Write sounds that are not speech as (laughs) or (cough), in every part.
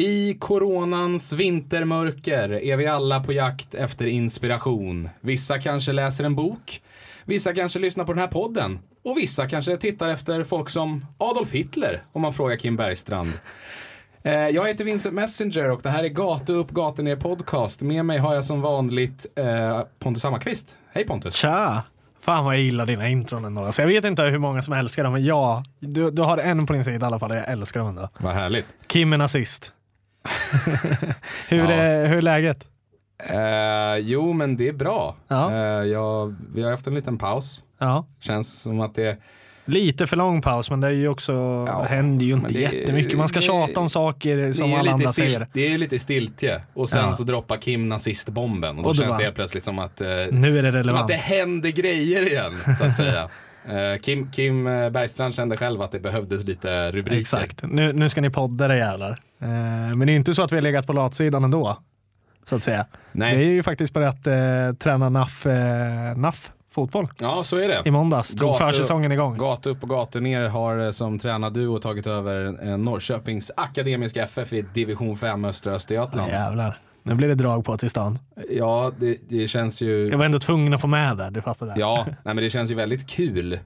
I coronans vintermörker är vi alla på jakt efter inspiration. Vissa kanske läser en bok, vissa kanske lyssnar på den här podden och vissa kanske tittar efter folk som Adolf Hitler, om man frågar Kim Bergstrand. Eh, Jag heter Vincent Messenger och det här är Gatu upp, gatu ner podcast. Med mig har jag som vanligt eh, Pontus Hammarkvist. Hej Pontus! Tja! Fan vad jag gillar dina intron ändå. Alltså jag vet inte hur många som älskar dem, men ja, du, du har en på din sida i alla fall. Jag älskar dem ändå. Vad härligt. Kim är nazist. (laughs) hur, Ja. är, hur är läget? Eh, jo, men det är bra. Ja. Eh, jag, vi har haft en liten paus. Ja. Känns som att det Lite för lång paus, men det är ju också, Ja, händer ju inte det- jättemycket. Man ska det- tjata om saker som alla andra stil- säger. Det är ju lite stiltje. Och sen Ja. så droppar Kim nazistbomben. Och då Och då känns bara- det helt plötsligt som att, eh, Nu är det som att relevant. det händer grejer igen, så att säga. (laughs) Eh, Kim, Kim eh, Bergstrand kände själv att det behövdes lite rubriker. Exakt. Nu, nu ska ni podda det jävlar. Eh, men det är inte så att vi har legat på latsidan ändå. Så att säga. Nej. Vi är ju faktiskt börjat eh, träna NAF, eh, NAF fotboll Ja, så är det. i måndags. Drog Gatu- försäsongen igång. Gatu upp och gatu ner har som tränarduo tagit över Norrköpings Akademiska FF i division 5 östra Östergötland. Jävlar. Nu blir det drag på till stan. Ja, det, det känns ju... Jag var ändå tvungen att få med där, du fattar det. Ja, nej, men det känns ju väldigt kul. eh,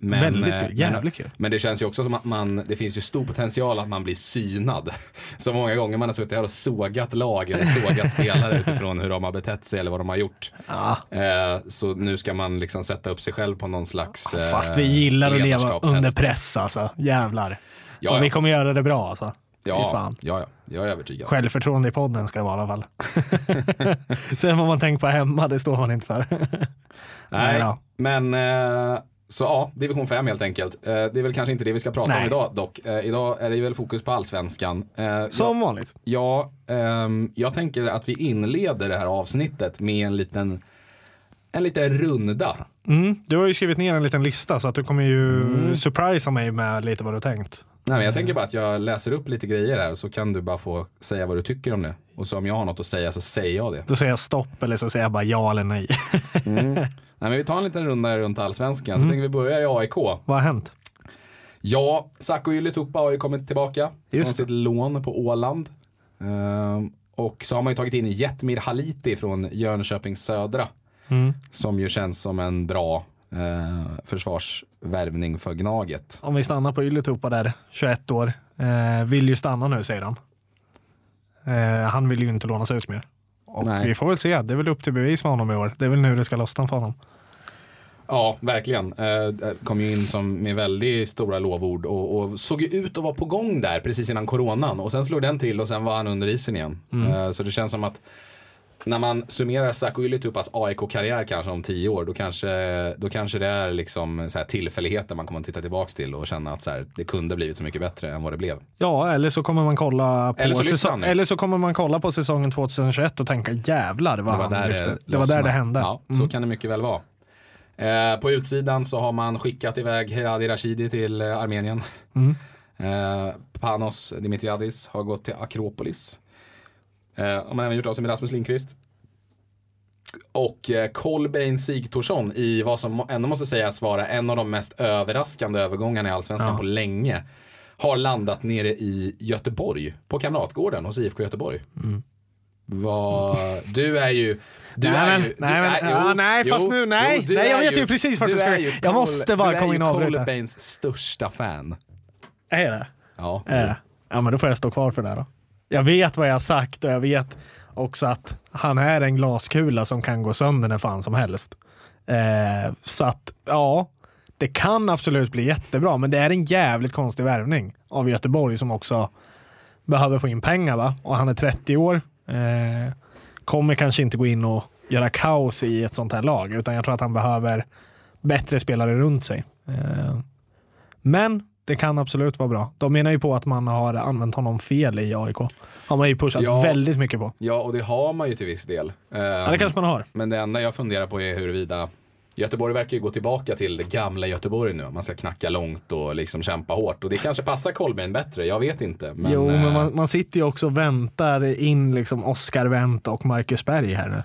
Men, Väldigt eh, kul, jävligt kul. Men det känns ju också som att man, det finns ju stor potential att man blir synad. (laughs) Så många gånger man har suttit här och sågat lag eller sågat spelare (laughs) utifrån hur de har betett sig eller vad de har gjort. Ja, Eh, Så nu ska man liksom sätta upp sig själv på någon slags eh, fast vi gillar att leva under press alltså. Jävlar. Ja, Och ja. vi kommer göra det bra alltså. Ja, ja, ja, jag är övertygad. Självförtroende i podden ska det vara i alla fall. (laughs) Sen vad man tänker på hemma, det står man inte för. (laughs) Nej, då. men eh, så ja, division 5 helt enkelt. Eh, det är väl kanske inte det vi ska prata om Nej. idag dock. Eh, idag är det väl fokus på allsvenskan. Som vanligt. Ja, ehm, jag tänker att vi inleder det här avsnittet med en liten, en liten runda. Mm. Du har ju skrivit ner en liten lista så att du kommer ju Mm. surprisa mig med lite vad du tänkt. Nej, men jag tänker bara att jag läser upp lite grejer här så kan du bara få säga vad du tycker om det. Och så om jag har något att säga så säger jag det. Då säger jag stopp eller så säger jag bara ja eller nej. (laughs) Nej, men vi tar en liten runda runt allsvenskan. Så tänker vi börja i AIK. vad har hänt? Ja, Sacco Ylätupa har ju kommit tillbaka Just från sitt lån på Åland. Ehm, och så har man ju tagit in Jetmir Haliti från Jönköping Södra. Mm. Som ju känns som en bra eh, försvarsvärvning för Gnaget. Om vi stannar på Ylätupa där, 21 år. Eh, vill ju stanna nu säger han. Eh, han vill ju inte lånas ut mer. Och Nej. vi får väl se, det är väl upp till bevis med honom i år. Det är väl nu det ska lossna för honom. Ja, verkligen. Eh, kom ju in som med väldigt stora lovord och, och såg ju ut att vara på gång där precis innan coronan. Och sen slog den till och sen var han under isen igen. Eh, så det känns som att när man summerar Sacco Ylätupas AIK-karriär kanske om tio år, då kanske, då kanske det är liksom så här tillfälligheter man kommer att titta tillbaks till och känna att så här, det kunde blivit så mycket bättre än vad det blev. Ja, eller så kommer man kolla på, Eller så säsong, eller så kommer man kolla på säsongen 2021 och tänka jävlar vad Det var där lyfte. det, Det var där det hände. Ja, så Mm. kan det mycket väl vara. Eh, på utsidan så har man skickat iväg Heradi Rashidi till eh, Armenien. Mm. Eh, Panos Dimitriadis har gått till Akropolis. Eh, man har även gjort av sig med Rasmus Lindqvist. Och eh, Kolbeinn Sigthorsson i vad som ändå måste sägas vara en av de mest överraskande övergångarna i Allsvenskan Ja. på länge. Har landat nere i Göteborg, på Kamratgården hos IFK Göteborg. Vad, du är ju... Du nej, är ju, du nej, är- ja, jo, nej, fast jo, nu, nej, jo, du nej, jag är vet ju precis vart du du ska. är ju Jag måste bara du är komma ju in och avbryta. Kolbeins största fan. Är det? Ja. Är det? Ja, men då får jag stå kvar för det då. Jag vet vad jag har sagt och jag vet också att han är en glaskula som kan gå sönder när fan som helst. Eh, så att, ja, det kan absolut bli jättebra, men det är en jävligt konstig värvning av Göteborg som också behöver få in pengar va? Och han är 30 år. Eh, kommer kanske inte gå in och göra kaos i ett sånt här lag, utan jag tror att han behöver bättre spelare runt sig. Eh, men det kan absolut vara bra. De menar ju på att man har använt honom fel i AIK. Har man ju pushat Ja. väldigt mycket på. Ja, och det har man ju till viss del. Ja, det kanske man har. Men det enda jag funderar på är huruvida Göteborg verkar ju gå tillbaka till det gamla Göteborg nu. Man ska knacka långt och liksom kämpa hårt. Och det kanske passar Kolbeinn bättre, jag vet inte. Men, jo, eh, men man, man sitter ju också och väntar in liksom Oscar Wendt och Marcus Berg här nu.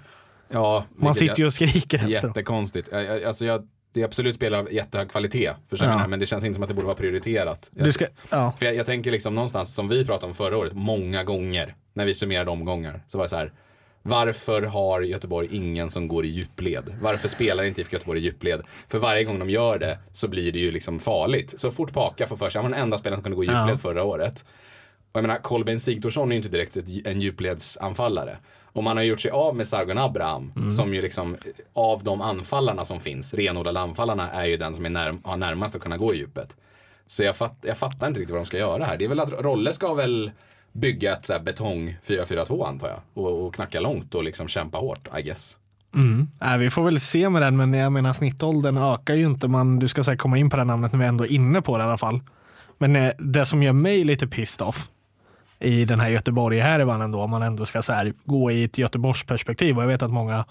ja, Man sitter ju och skriker efter dem. Jättekonstigt. Alltså jag, det är absolut spelare av jättehög kvalitet, förstår Ja. men det känns inte som att det borde vara prioriterat. Jag, Du ska, ja. för jag, jag tänker liksom någonstans, som vi pratade om förra året, många gånger, när vi summerade omgångar, så var det så här, varför har Göteborg ingen som går i djupled? Varför spelar inte IFK Göteborg i djupled? För varje gång de gör det så blir det ju liksom farligt. Så fort Paka får för sig, han var den enda spelaren som kunde gå i djupled Ja. förra året. Och jag menar, Kolbeinn Sigthorsson är ju inte direkt en djupledsanfallare. Och man har gjort sig av med Sargon Abraham, Mm. som ju liksom, av de anfallarna som finns, renodlade anfallarna, är ju den som är närm- har närmast att kunna gå i djupet. Så jag, fatt, jag fattar inte riktigt vad de ska göra här. Det är väl att Rolle ska väl bygga ett så betong 4-4-2 antar jag. Och, och knacka långt och liksom kämpa hårt, I guess. Mm. Nej, vi får väl se med den, men jag menar snittåldern ökar ju inte. Man, du ska säkert komma in på det namnet när vi ändå är inne på det i alla fall. Men eh, det som gör mig lite pissed off i den här Göteborg-härvan ändå, om man ändå ska så här, gå i ett Göteborgs perspektiv. Och jag vet att många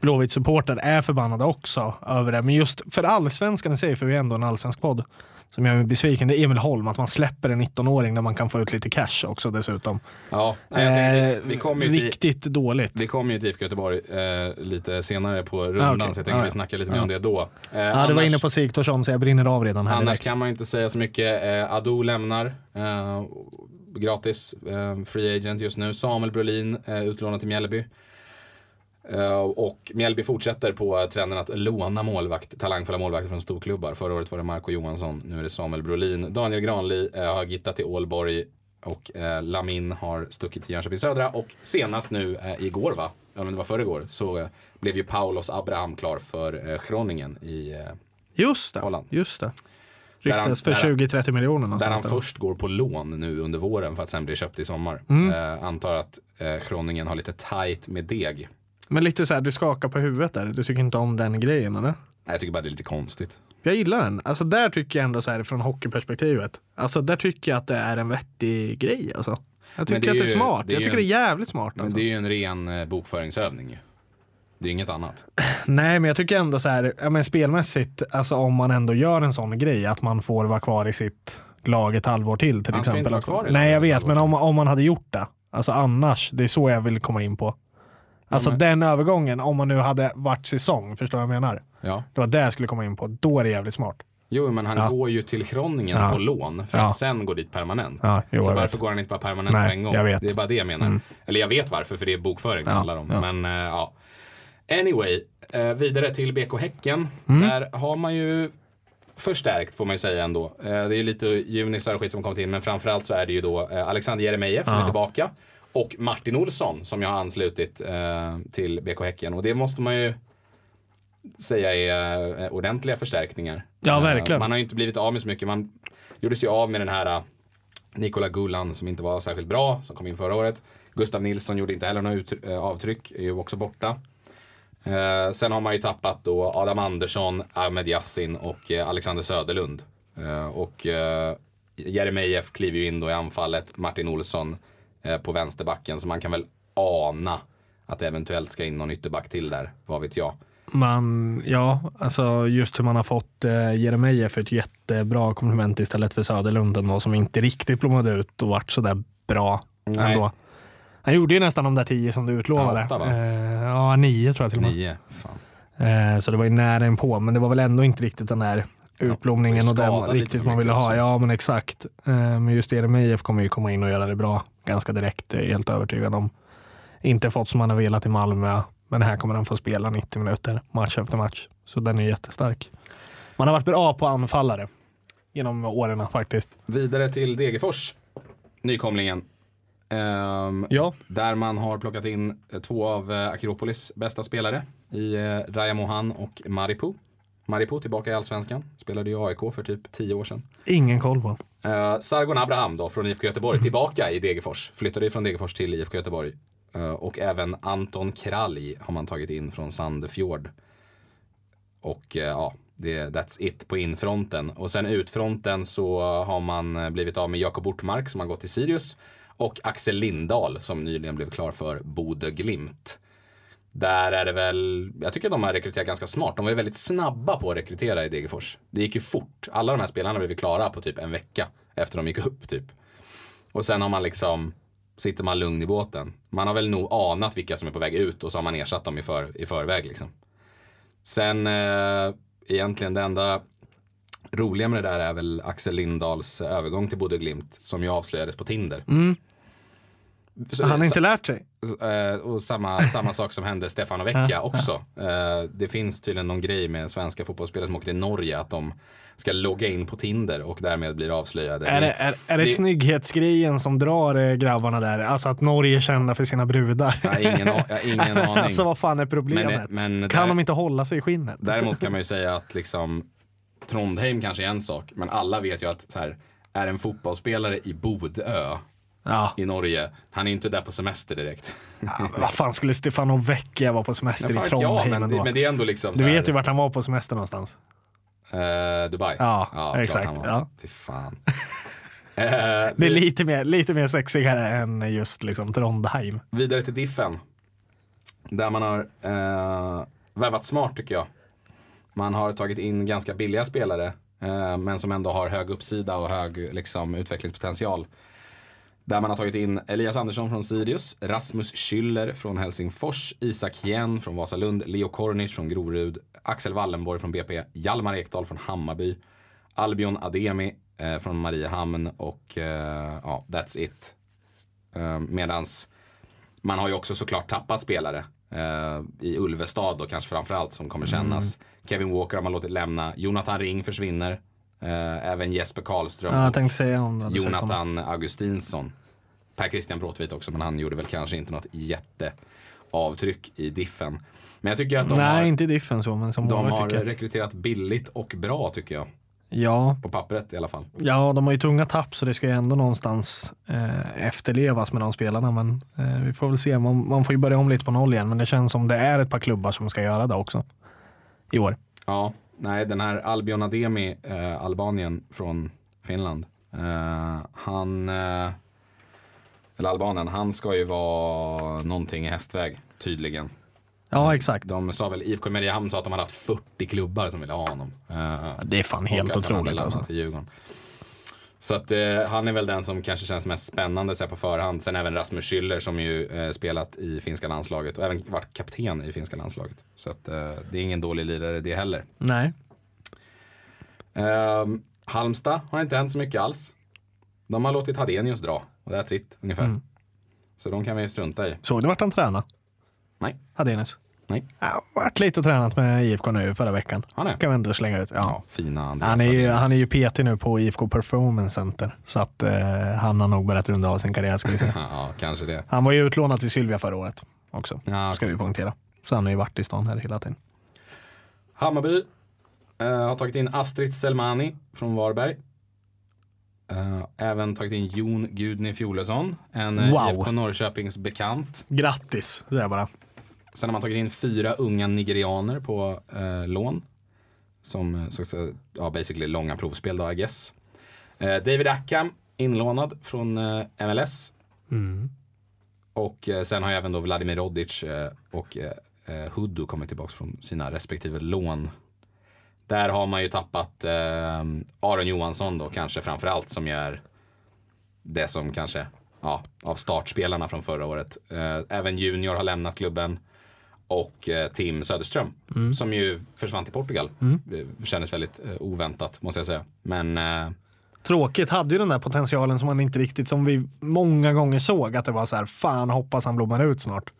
Blåvitt-supporter är förbannade också över det. Men just för allsvenskan i sig, för vi är ändå en allsvensk podd, som gör mig besviken, det är Emil Holm, att man släpper en 19-åring där man kan få ut lite cash också dessutom. Ja, nej, Eh, vi, kommer ju till, riktigt dåligt. vi kommer ju till IFK Göteborg eh, lite senare på rundan, Ah, okej. så jag tänker Ah, vi snackar lite mer om det då. Eh, Ja, du var inne på Sigthorsson så jag brinner av redan här Annars direkt. kan man ju inte säga så mycket. Eh, Ado lämnar. Eh, gratis. Eh, free agent just nu. Samuel Brolin eh, utlånad till Mjällby. Eh, och Mjällby fortsätter på trenden att låna målvakt, talangfulla målvakter från storklubbar. Förra året var det Marco Johansson, nu är det Samuel Brolin. Daniel Granli har gittat till Ålborg och Lamin har stuckit till Jönköping Södra. Och senast nu igår, va? Ja, men det var förrgår, så blev ju Paulos Abraham klar för Groningen i Just det. Holland. Just det. Ryktas för där han- 20-30 miljoner Där han där. först går på lån nu under våren för att sen bli köpt i sommar. Mm. Eh, antar att eh, Groningen har lite tight med deg. Men lite så här, du skakar på huvudet där. Du tycker inte om den grejen eller? Nej, jag tycker bara det är lite konstigt. Jag gillar den. Alltså där tycker jag ändå så här från hockeyperspektivet. Alltså där tycker jag att det är en vettig grej alltså. Jag tycker det att det är ju- smart. det är jag tycker en- det är jävligt smart Men alltså. det är ju en ren eh, bokföringsövning ju. Det är inget annat. Nej, men jag tycker ändå så här, ja, men spelmässigt, alltså om man ändå gör en sån grej, att man får vara kvar i sitt lag ett halvår till till Han ska exempel. inte vara kvar i Nej, jag vet, men om, om man hade gjort det. Alltså annars, det är så jag vill komma in på. Alltså men- den övergången, om man nu hade varit säsong, förstår du vad jag menar? Ja. Det var det jag skulle komma in på. Då är det jävligt smart. Jo, men han Ja. går ju till Groningen Ja. på lån för Ja. att sen gå dit permanent. Ja, jo, så jag varför vet. går han inte bara permanent Nej, på en gång? jag vet. Det är bara det jag menar. Mm. Eller jag vet varför, för det är bokföring det Ja, handlar om. ja. Men eh, ja. Anyway, eh, vidare till BK Häcken. Mm. Där har man ju förstärkt får man ju säga ändå. Eh, det är ju lite junisar och skit som kommit in, men framförallt så är det ju då eh, Alexander Jeremejeff som är tillbaka. Och Martin Olsson som jag har anslutit eh, till BK Häcken. Och det måste man ju säga är eh, ordentliga förstärkningar. Ja, Eh, verkligen. Man har ju inte blivit av med så mycket. Man gjorde sig av med den här Nikola Gullan som inte var särskilt bra, som kom in förra året. Gustav Nilsson gjorde inte heller några avtryck, är ju också borta. Eh, sen har man ju tappat då Adam Andersson, Ahmed Yassin och eh, Alexander Söderlund. Eh, och eh, Jeremejeff kliver ju in då i anfallet, Martin Olsson eh, på vänsterbacken. Så man kan väl ana att det eventuellt ska in någon ytterback till där, vad vet jag. Man, ja, alltså just hur man har fått eh, Jeremejeff ett jättebra komplement istället för Söderlund ändå, som inte riktigt blommade ut och vart sådär bra Nej. ändå. Han gjorde ju nästan de där tio som du utlovade. Åtta, va? eh, ja, nio tror jag till och med. Nio, fan. Eh, så det var ju nära en på, men det var väl ändå inte riktigt den där utblomningen Ja, och den riktigt man ville ha. också. Ja, men exakt. Eh, men just Jeremejeff kommer ju komma in och göra det bra ganska direkt, det är jag helt övertygad om. Inte fått som han har velat i Malmö, men här kommer han få spela 90 minuter match efter match. Så den är jättestark. Man har varit bra på anfallare genom åren faktiskt. Vidare till Degerfors, nykomlingen. Ehm, Ja, Där man har plockat in eh, två av eh, Akropolis bästa spelare i eh, Raja Mohan och Maripo. Maripo tillbaka i Allsvenskan. Spelade i AIK för typ tio år sedan. ingen koll på. Uh, Sargon Abraham då från IFK Göteborg tillbaka i Degerfors. Flyttade från Degerfors till IFK Göteborg. Eh, och även Anton Kralj har man tagit in från Sandefjord. Och eh, ja, det, that's it på infronten. Och sen utfronten så har man blivit av med Jakob Ortmark som har gått till Sirius. Och Axel Lindahl som nyligen blev klar för Bodö Glimt. Där är det väl, jag tycker de har rekryterat ganska smart. De var ju väldigt snabba på att rekrytera i Degerfors. Det gick ju fort. Alla de här spelarna blev klara på typ en vecka efter de gick upp typ. Och sen har man liksom, sitter man lugn i båten. Man har väl nog anat vilka som är på väg ut och så har man ersatt dem i, för, i förväg liksom. Sen eh, egentligen det enda roliga med det där är väl Axel Lindahls övergång till Bodö Glimt som ju avslöjades på Tinder. Mm. Han har inte lärt sig. Eh, och samma, samma sak som hände Stefan och Vecchia också. Eh, det finns tydligen någon grej med svenska fotbollsspelare som åker till Norge att de ska logga in på Tinder och därmed blir avslöjade. Är det, är, är det, det- snygghetsgrejen som drar eh, grabbarna där? Alltså att Norge är kända för sina brudar. Har ingen, ingen (laughs) aning. alltså vad fan är problemet? Men, men kan där- de inte hålla sig i skinnet? Däremot kan man ju (laughs) säga att liksom Trondheim kanske är en sak, men alla vet ju att så här, är en fotbollsspelare i Bodö Ja. i Norge, han är inte där på semester direkt. (laughs) Men vad fan skulle Stefano Vecchia vara på semester Men i Trondheim men, ändå? det, men det är ändå liksom Du vet ju vart han var på semester någonstans. eh, Dubai. Ja, klart exakt, ja. Fy fan. (laughs) Eh, Det är lite mer, lite mer sexigare än just liksom Trondheim. Vidare till Diffen. Där man har eh, värvat smart tycker jag. Man har tagit in ganska billiga spelare. Eh, men som ändå har hög uppsida och hög liksom, utvecklingspotential. Där man har tagit in Elias Andersson från Sirius, Rasmus Schüller från Helsingfors, Isak Hien från Vasalund, Leo Kornic från Grorud, Axel Wallenborg från BP, Hjalmar Ekdal från Hammarby, Albion Ademi eh, från Mariehamn och eh, ja, that's it. Eh, medans man har ju också såklart tappat spelare. Eh, I Ulvestad då kanske framförallt som kommer kännas. Kevin Walker har man låtit lämna. Jonathan Ring försvinner. Eh, även Jesper Karlström Ja, och. Jonathan Augustinsson. Per Christian Bråtvit också, men han gjorde väl kanske inte något jätteavtryck i diffen. Men jag tycker att de, Nej, har, inte diffen så, men som de har tycker rekryterat billigt och bra tycker jag. Ja, På pappret i alla fall. ja, de har ju tunga tapp så det ska ju ändå någonstans eh, efterlevas med de spelarna. Men eh, vi får väl se. Man, man får ju börja om lite på noll igen. Men det känns som det är ett par klubbar som ska göra det också. I år. Ja, nej den här Albion Ademi, eh, Albanien från Finland. Eh, han, eh, eller albanen, han ska ju vara någonting i hästväg tydligen. Ja, exakt. De sa väl, IFK Mariehamn sa att de hade haft 40 klubbar som ville ha honom. Eh, Det är fan helt otroligt. Alltså. till Djurgården. Så att eh, han är väl den som kanske känns mest spännande så på förhand. Sen även Rasmus Schüller som ju eh, spelat i finska landslaget och även varit kapten i finska landslaget. Så att eh, det är ingen dålig lirare det heller. Nej. Ehm, Halmstad har inte hänt så mycket alls. De har låtit Hadenius dra och that's it ungefär. Mm. Så de kan vi strunta i. Såg du vart han tränade? Nej. Hadenius? Nej. Ja, varit lite och tränat med IFK nu förra veckan. Han är. Kan vi ändå slänga ut. Ja. Ja, fina Andreas Han är, ju, han är ju PT nu på IFK Performance Center. Så att eh, han har nog börjat runda av sin karriär ska vi säga. (laughs) ja, kanske det. Han var ju utlånad till Sylvia förra året också. Ja, Ska vi poängtera. Så han har ju varit i stan här hela tiden. Hammarby eh, har tagit in Astrid Selmani från Varberg. Eh, även tagit in Jon Gudny Fjolesson, en eh, Wow. IFK Norrköpings bekant. Grattis, det är bara. Sen har man tagit in fyra unga nigerianer på eh, lån. Som eh, så säga, ja, basically långa provspel då, I guess. Eh, David Ackham, inlånad från eh, MLS. Mm. Och eh, sen har även då Vladimir Rodic eh, och eh, Hudu kommit tillbaka från sina respektive lån. Där har man ju tappat Aron Johansson då kanske framförallt som ju är det som kanske, ja, av startspelarna från förra året. Även Junior har lämnat klubben. Och eh, Tim Söderström som ju försvann till Portugal. Det kändes väldigt eh, oväntat måste jag säga. Men eh, Tråkigt, hade ju den där potentialen som man inte riktigt, som vi många gånger såg, att det var så här, fan hoppas han blommar ut snart.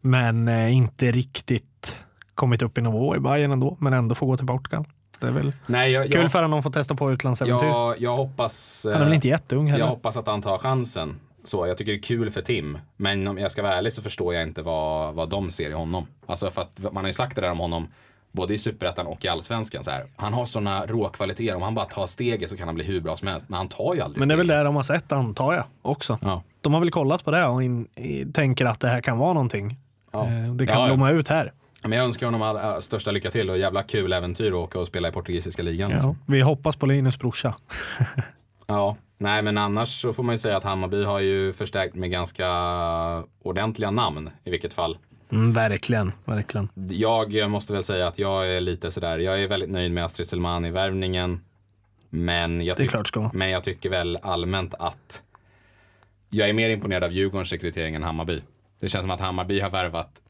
Men inte riktigt kommit upp i nivå i Bayern ändå, men ändå får gå till Portugal. Det är väl nej, jag, kul jag, för honom att få testa på utlandsäventyr. jag, jag hoppas... han är väl inte jätteung heller? Jag hoppas att han tar chansen. Så jag tycker det är kul för Tim. Men om jag ska vara ärlig så förstår jag inte vad, vad de ser i honom. Alltså för att man har ju sagt det där om honom både i superettan och i allsvenskan. Så här. Han har sådana råkvaliteter. Om han bara tar steget så kan han bli hur bra som helst. Men han tar ju aldrig Men det är väl steget. det de har sett antar jag också. Ja. De har väl kollat på det och in, i, tänker att det här kan vara någonting. Ja. Eh, Det kan Ja, blomma ut här. Men jag önskar honom all, all, största lycka till och jävla kul äventyr att åka och spela i portugisiska ligan. Ja. liksom. Vi hoppas på Linus brorsa. (laughs) Ja, nej men annars så får man ju säga att Hammarby har ju förstärkt med ganska ordentliga namn i vilket fall. Mm, verkligen, verkligen. Jag måste väl säga att jag är lite sådär, jag är väldigt nöjd med Astrid Selmani-värvningen. Men jag, men jag tycker väl allmänt att jag är mer imponerad av Djurgårdens rekrytering än Hammarby. Det känns som att Hammarby har värvat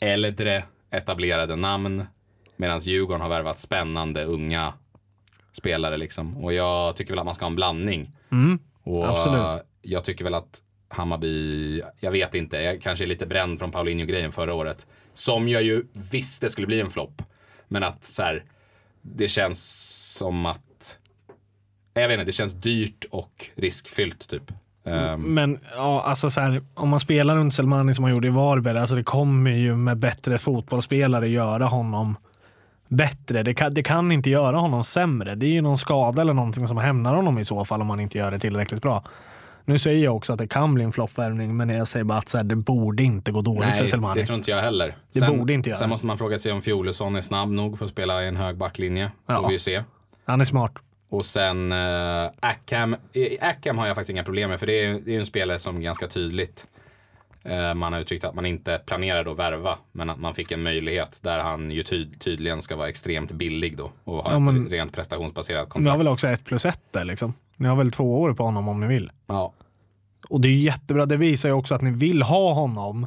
äldre, etablerade namn Medan Djurgården har värvat spännande unga spelare liksom. Och jag tycker väl att man ska ha en blandning. och absolut. jag tycker väl att Hammarby, jag vet inte, jag kanske är lite bränd från Paulinho-grejen förra året. Som jag ju visste skulle bli en flopp. Men att så här, det känns som att, jag vet inte, det känns dyrt och riskfyllt typ. Ehm, Men ja, alltså så här, om man spelar runt Selmani som man gjorde i Varberg, alltså det kommer ju med bättre fotbollsspelare göra honom bättre. Det kan, det kan inte göra honom sämre. Det är ju någon skada eller någonting som hämnar honom i så fall om man inte gör det tillräckligt bra. Nu säger jag också att det kan bli en floppvärvning, men jag säger bara att så här, det borde inte gå dåligt för Nej, Selmani. det tror inte jag heller. Det borde inte göra. Sen måste man fråga sig om Fjolesson är snabb nog för att spela i en hög backlinje. Får Ja. vi ju se. Han är smart. Och sen uh, Ackham. Ackham har jag faktiskt inga problem med för det är, det är en spelare som ganska tydligt eh, man har uttryckt att man inte planerade att värva men att man fick en möjlighet där han ju tyd, tydligen ska vara extremt billig då och ha Ja, men- ett rent prestationsbaserat Ni kontrakt. har väl också ett plus ett där liksom. Ni har väl två år på honom om ni vill. Ja, Och det är jättebra. Det visar ju också att ni vill ha honom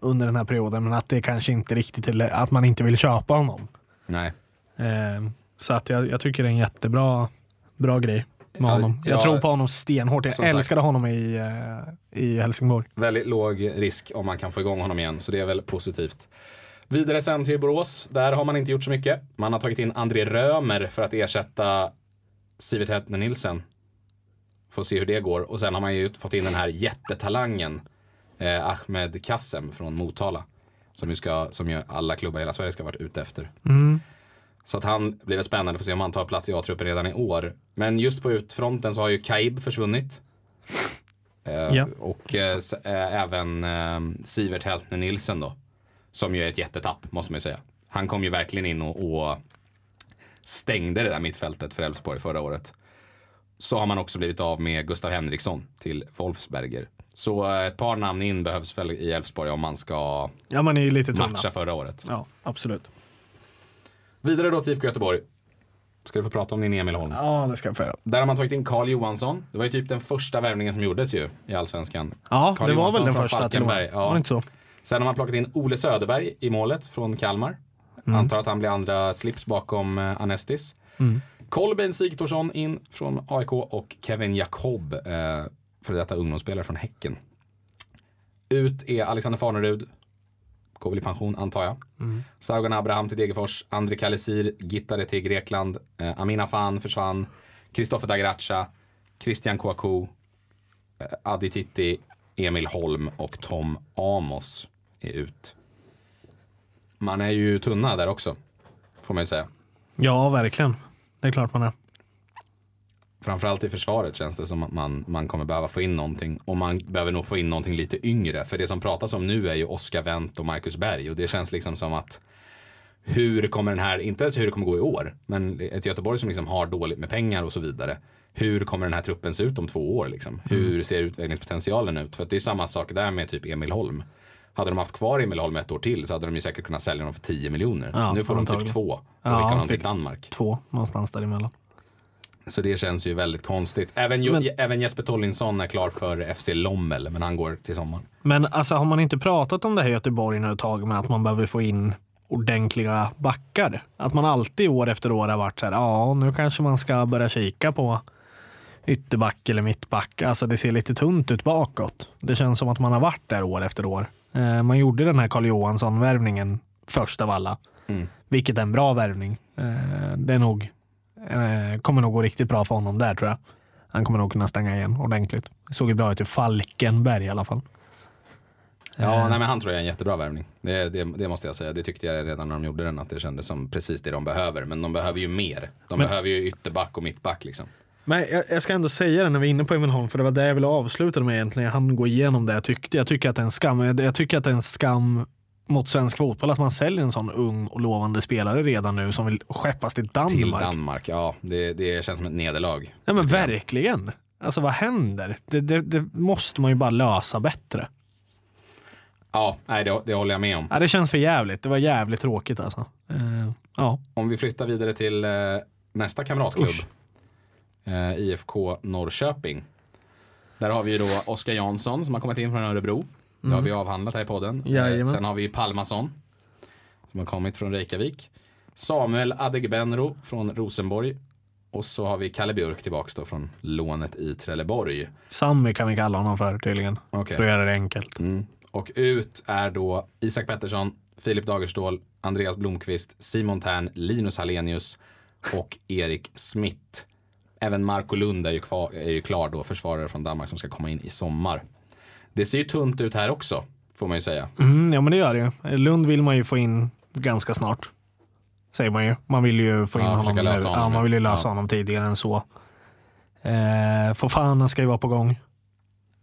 under den här perioden, men att det kanske inte riktigt är, att man inte vill köpa honom. nej. Eh, så att jag, jag tycker det är en jättebra bra grej med honom. Jag ja, tror på honom stenhårt. Jag älskade honom i, eh, i Helsingborg. Väldigt låg risk om man kan få igång honom igen, så det är väl positivt. Vidare sen till Borås. Där har man inte gjort så mycket. Man har tagit in André Römer för att ersätta Sivert Hettner Nilsen. Får se hur det går. Och sen har man ju fått in den här jättetalangen eh, Ahmed Kassem från Motala. Som ju, ska, som ju alla klubbar i hela Sverige ska ha varit ute efter. Så att han blir väl spännande för att se om han tar plats i A-truppen redan i år. Men just på utfronten så har ju Kaib försvunnit. Eh, Ja. Och eh, eh, även Sivert Heltner Nilsen då. Som ju är ett jättetapp, måste man ju säga. Han kom ju verkligen in och, och stängde det där mittfältet för Elfsborg förra året. Så har man också blivit av med Gustav Henriksson till Wolfsberger. Så ett par namn in behövs väl i Elfsborg om man ska Ja, man tunna. matcha förra året. Ja, absolut. Vidare då till IFK Göteborg. Ska du få prata om din Emil Holm. Ja, det ska jag få göra. Där har man tagit in Karl Johansson. Det var ju typ den första värvningen som gjordes ju i Allsvenskan. Ja, Carl det var Johansson väl den första till och med. Ja. Var det inte så? Sen har man plockat in Ole Söderberg i målet från Kalmar. Mm. Antar att han blir andra slips bakom eh, Anestis. Kolbeinn Sigthorsson in från AIK och Kevin Jakob, eh, för detta ungdomsspelare från Häcken. Ut är Alexander Farnerud. Går väl i pension antar jag. Sargon Abraham till Degerfors. André Kalisir, Gittare till Grekland. Eh, Amina Fan försvann. Kristoffer Dagracha. Christian Kouakou. Eh, Adi Titti. Emil Holm och Tom Amos är ut. Man är ju tunna där också. Får man ju säga. Ja, verkligen. Det är klart man är. Framförallt i försvaret känns det som att man, man kommer behöva få in någonting. Och man behöver nog få in någonting lite yngre. För det som pratas om nu är ju Oskar Wendt och Marcus Berg. Och det känns liksom som att hur kommer den här, inte ens hur det kommer gå i år, men ett Göteborg som liksom har dåligt med pengar och så vidare. Hur kommer den här truppen se ut om två år? Liksom? Hur ser utvecklingspotentialen ut? För att det är samma sak där med typ Emil Holm. Hade de haft kvar Emil Holm ett år till så hade de ju säkert kunnat sälja honom för 10 miljoner. Ja, nu får de typ antagligen. två. För Ja, honom fick- Danmark. Två någonstans däremellan. Så det känns ju väldigt konstigt. Även, ju, Men- även Jesper Tollinsson är klar för FC Lommel, men han går till sommaren. Men alltså har man inte pratat om det här i Göteborg nu ett tag med att man behöver få in ordentliga backar? Att man alltid år efter år har varit så här, ja nu kanske man ska börja kika på ytterback eller mittback. Alltså det ser lite tunt ut bakåt. Det känns som att man har varit där år efter år. Eh, man gjorde den här Carl Johansson-värvningen först av alla. Mm. Vilket är en bra värvning. Eh, det är nog, eh, kommer nog gå riktigt bra för honom där tror jag. Han kommer nog kunna stänga igen ordentligt. Det såg ju bra ut i Falkenberg i alla fall. Ja, nej, men han tror jag är en jättebra värvning. Det, det, det måste jag säga. Det tyckte jag redan när de gjorde den, att det kändes som precis det de behöver. Men de behöver ju mer. De Men- behöver ju ytterback och mittback liksom. Men jag, jag ska ändå säga det när vi är inne på Emil Holm, för det var det jag ville avsluta med egentligen. Jag hann gå igenom det jag tyckte. Jag tycker att det är en skam. Jag, jag tycker att det är en skam mot svensk fotboll att man säljer en sån ung och lovande spelare redan nu som vill skeppas till Danmark. Till Danmark, ja. Det, det känns som ett nederlag. Ja men verkligen. Alltså vad händer? Det, det, det måste man ju bara lösa bättre. Ja, nej, det, det håller jag med om. Ja, det känns för jävligt. Det var jävligt tråkigt alltså. Eh, ja. Om vi flyttar vidare till eh, nästa kamratklubb. Usch. Eh, IFK Norrköping. Där har vi ju då Oskar Jansson som har kommit in från Örebro. Det har vi avhandlat här i podden. Eh, Jajamän. sen har vi Palmason. Som har kommit från Reykjavik. Samuel Adegbenro från Rosenborg. Och så har vi Kalle Björk tillbaks då från lånet i Trelleborg. Sammy kan vi kalla honom för tydligen. Okej. För att göra det enkelt. Mm. Och ut är då Isak Pettersson, Filip Dagerstål, Andreas Blomqvist, Simon Tern, Linus Hallenius och Erik Smith. Även Marco Lund är ju, kvar, är ju klar då, försvarare från Danmark som ska komma in i sommar. Det ser ju tunt ut här också, får man ju säga. Mm, ja men det gör det ju. Lund vill man ju få in ganska snart. Säger man ju. Man vill ju få in Ja, honom lösa honom, ja, man vill ju lösa Ja. honom tidigare än så. Eh, Fofana ska ju vara på gång.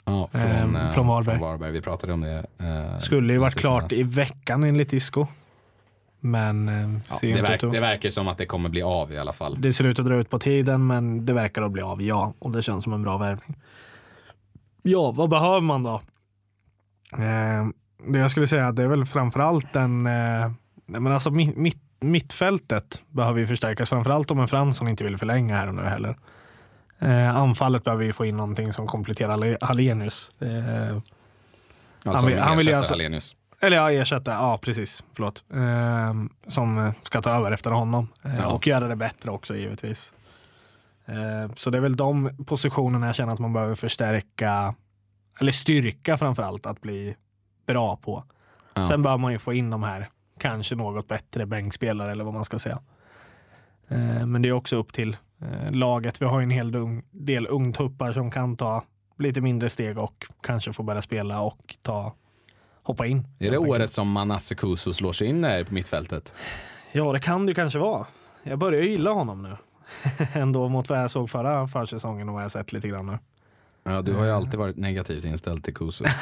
Ja, från, Ehm, eh, från Varberg. Från Varberg. Vi pratade om det. eh, Skulle ju varit klart senast. i veckan enligt Isco. Men eh, Ja, det, verk, det verkar som att det kommer bli av i alla fall. det ser ut att dra ut på tiden men det verkar att bli av, ja. Och det känns som en bra värvning. Ja, vad behöver man då? Eh, det jag skulle säga det är väl framförallt en, eh, men alltså mitt, mitt, mittfältet behöver ju förstärkas. Framförallt om en Fransson inte vill förlänga här och nu heller. Eh, anfallet behöver vi få in någonting som kompletterar Halle- Hallenius. Eh, Ja, han vill- han vill ersätter alltså- Hallenius. eller ja, ersätta. Ja, precis. Förlåt. Ehm, som eh, ska ta över efter honom. Eh, Ja. Och göra det bättre också givetvis. Eh, så det är väl de positionerna jag känner att man behöver förstärka. Eller styrka framförallt att bli bra på. Ja. Sen bör man ju få in de här kanske något bättre bänkspelare eller vad man ska säga. Eh, men det är också upp till eh, laget. Vi har ju en hel del ungtuppar som kan ta lite mindre steg och kanske få börja spela och ta hoppa in. Är det året som Manasse Kuso slår sig in där på mittfältet? Ja, det kan det kanske vara. Jag börjar gilla honom nu. (laughs) Ändå mot vad jag såg förra försäsongen och vad jag sett lite grann nu. Ja, du har ju alltid varit negativt inställd till Kuso. (laughs)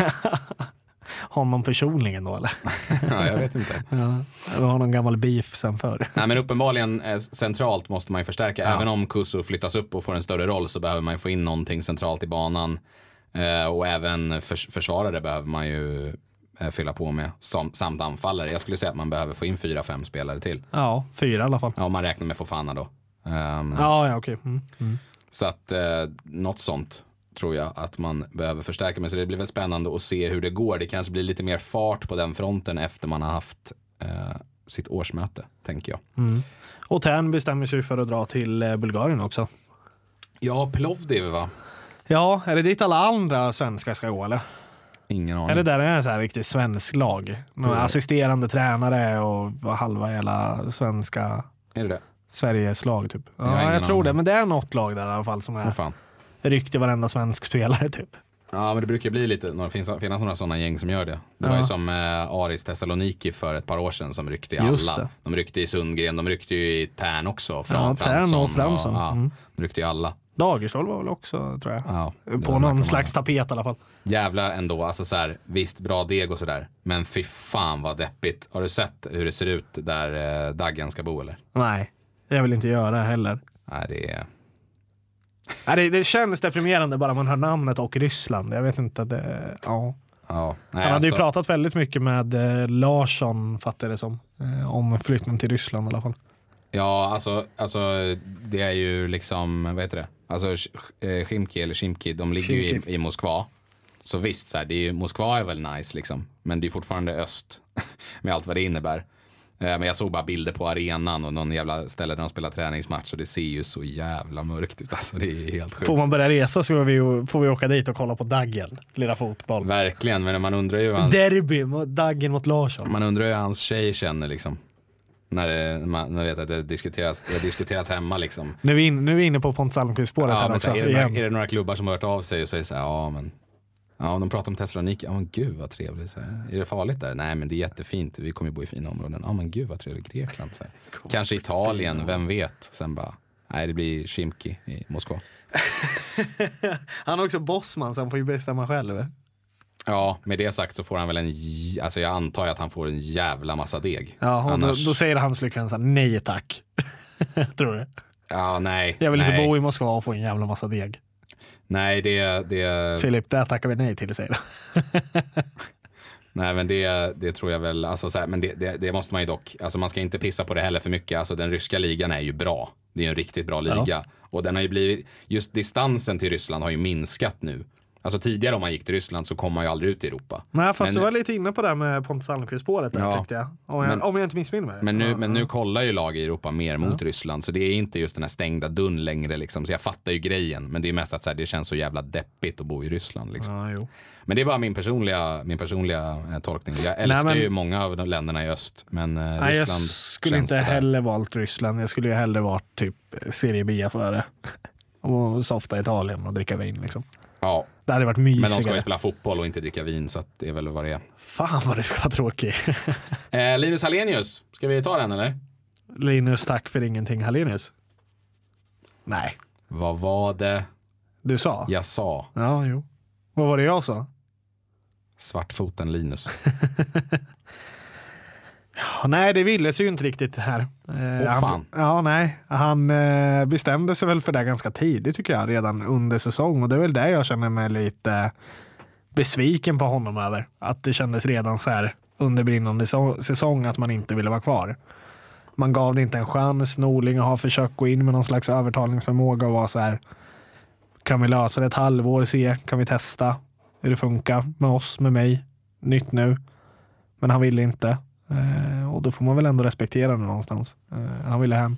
Honom personligen då eller? (laughs) ja, jag vet inte. Ja, jag har någon gammal beef sen förr. Nej, men uppenbarligen eh, centralt måste man ju förstärka. Ja. Även om Kuso flyttas upp och får en större roll så behöver man ju få in någonting centralt i banan. Eh, och även förs försvarare behöver man ju eh, fylla på med som, samt anfallare. Jag skulle säga att man behöver få in fyra, fem spelare till. Ja, fyra i alla fall. Ja, om man räknar med Fofana då. Ehm, Ja, ja okej. Mm. Mm. Så att eh, något sånt tror jag att man behöver förstärka med. Så det blir väl spännande att se hur det går. Det kanske blir lite mer fart på den fronten efter man har haft eh, sitt årsmöte, tänker jag. Mm. Och Tern bestämmer sig för att dra till eh, Bulgarien också. Ja, Plovdiv va? Ja, är det dit alla andra svenskar ska gå eller? Ingen aning. Är det där det är så här riktigt svensk lag? Någon Mm. assisterande tränare och halva hela svenska Är det det? Sveriges lag typ. Jag Ja, ingen jag tror det. Men det är något lag där i alla fall som är fan. ryckt i varenda svensk spelare typ. Ja, men det brukar bli lite, det finns, finnas några sådana gäng som gör det. Det var Ja. ju som eh, Aris Thessaloniki för ett par år sedan som ryckte i alla. De ryckte i Sundgren, de ryckte ju i Tern också. Från Ja, Tern och Fransson. ja, Mm. de ryckte i alla. Dagerstål var väl också tror jag. Ja, På någon slags tapet i alla fall. Jävlar ändå, alltså så här, visst bra deg och sådär. Men fy fan vad deppigt. Har du sett hur det ser ut där eh, Daggen ska bo eller? Nej, jag vill inte göra heller. Nej, det är... Nej, det, det känns deprimerande bara man hör namnet och Ryssland. Jag vet inte. Det, ja. Ja, nej, Han hade ju alltså, pratat väldigt mycket med eh, Larsson, fattar jag det som, eh, om flyttning till Ryssland i alla fall. Ja, alltså, alltså det är ju liksom, vad heter det? Alltså Sh- eh, Shimki eller Shimki, de ligger ju Shimki. i, i Moskva. Så visst, så här, det är ju, Moskva är väl nice liksom. Men det är fortfarande öst (laughs) med allt vad det innebär. Eh, Men jag såg bara bilder på arenan och någon jävla ställe där de spelar träningsmatch och det ser ju så jävla mörkt ut. Alltså det är helt sjukt. Får man börja resa så får vi, ju- får vi åka dit och kolla på Daggen, lilla fotboll. Verkligen, men man undrar ju hans, Derby, Daggen mot Larsson. man undrar hur hans tjej känner liksom. När det, man, man vet att det diskuteras, det har diskuterats hemma liksom. Nu är vi, in, nu är vi inne på Pontus Almqvist-spåret Ja, här också. är, det några, är det några klubbar som har hört av sig och säger så här, ja men Ja, de pratar om Thessaloniki. Ja, men gud vad trevligt. Så här. Är det farligt där? Nej, men det är jättefint. Vi kommer ju bo i fina områden. Ja, men gud vad trevligt. Grekland. Så här. (laughs) Kanske Italien, vem vet? Sen bara, nej, det blir Shimki i Moskva. (laughs) Han är också bossman så han får ju bestämma själv. Ja, med det sagt så får han väl en, alltså jag antar att han får en jävla massa deg. Ja, och Annars- då, då säger hans lyckönsa nej tack. (laughs) Tror du? Ja, nej. Jag vill nej, inte bo i Moskva och få en jävla massa deg. Nej, det, det, Filip, det tackar vi nej till, säger. (laughs) Nej men det, det tror jag väl, alltså så här, men det, det, det måste man ju dock, alltså man ska inte pissa på det heller för mycket. Alltså den ryska ligan är ju bra. Det är en riktigt bra liga. Och den har ju blivit, just distansen till Ryssland har ju minskat nu. Alltså tidigare om man gick till Ryssland så kom man ju aldrig ut i Europa. Nej, fast Men- du var lite inne på det med Pontus Almqvist-spåret Ja. tyckte jag. Om jag, Men- om jag inte missminner mig. Men nu, Ja, men ja. nu kollar ju lag i Europa mer mot Ryssland så det är inte just den här stängda dörren längre liksom. Så jag fattar ju grejen. Men det är mest att så här, det känns så jävla deppigt att bo i Ryssland liksom. Ja. Men det är bara min personliga, min personliga eh, tolkning. Jag älskar men- ju många av de länderna i öst. Men eh, Nej, jag Ryssland skulle känns inte heller valt Ryssland. Jag skulle ju hellre varit typ Serie B före. (laughs) Och softa i Italien och dricka vin liksom. Ja, Det hade varit men de ska ju mysigare. spela fotboll och inte dricka vin så det är väl vad det är. Fan vad du ska vara tråkig. (laughs) Eh, Linus Hallenius, ska vi ta den eller? Linus, tack för ingenting Hallenius. Nej, Vad var det du sa? jag sa? Ja, jo. Vad var det jag sa? Svartfoten Linus. (laughs) Nej, det ville sig ju inte riktigt här. Eh, Åh, han. Ja, nej. Han eh, bestämde sig väl för det ganska tidigt tycker jag, redan under säsong. Och det är väl det jag känner mig lite besviken på honom över. Att det kändes redan så här under brinnande säsong att man inte ville vara kvar. Man gav det inte en chans. Norling har försökt gå in med någon slags övertalningsförmåga och vara så här. Kan vi lösa det ett halvår, se, kan vi testa hur det funkar med oss, med mig, nytt nu. Men han ville inte. Eh, och då får man väl ändå respektera det någonstans. Eh, han ville hem.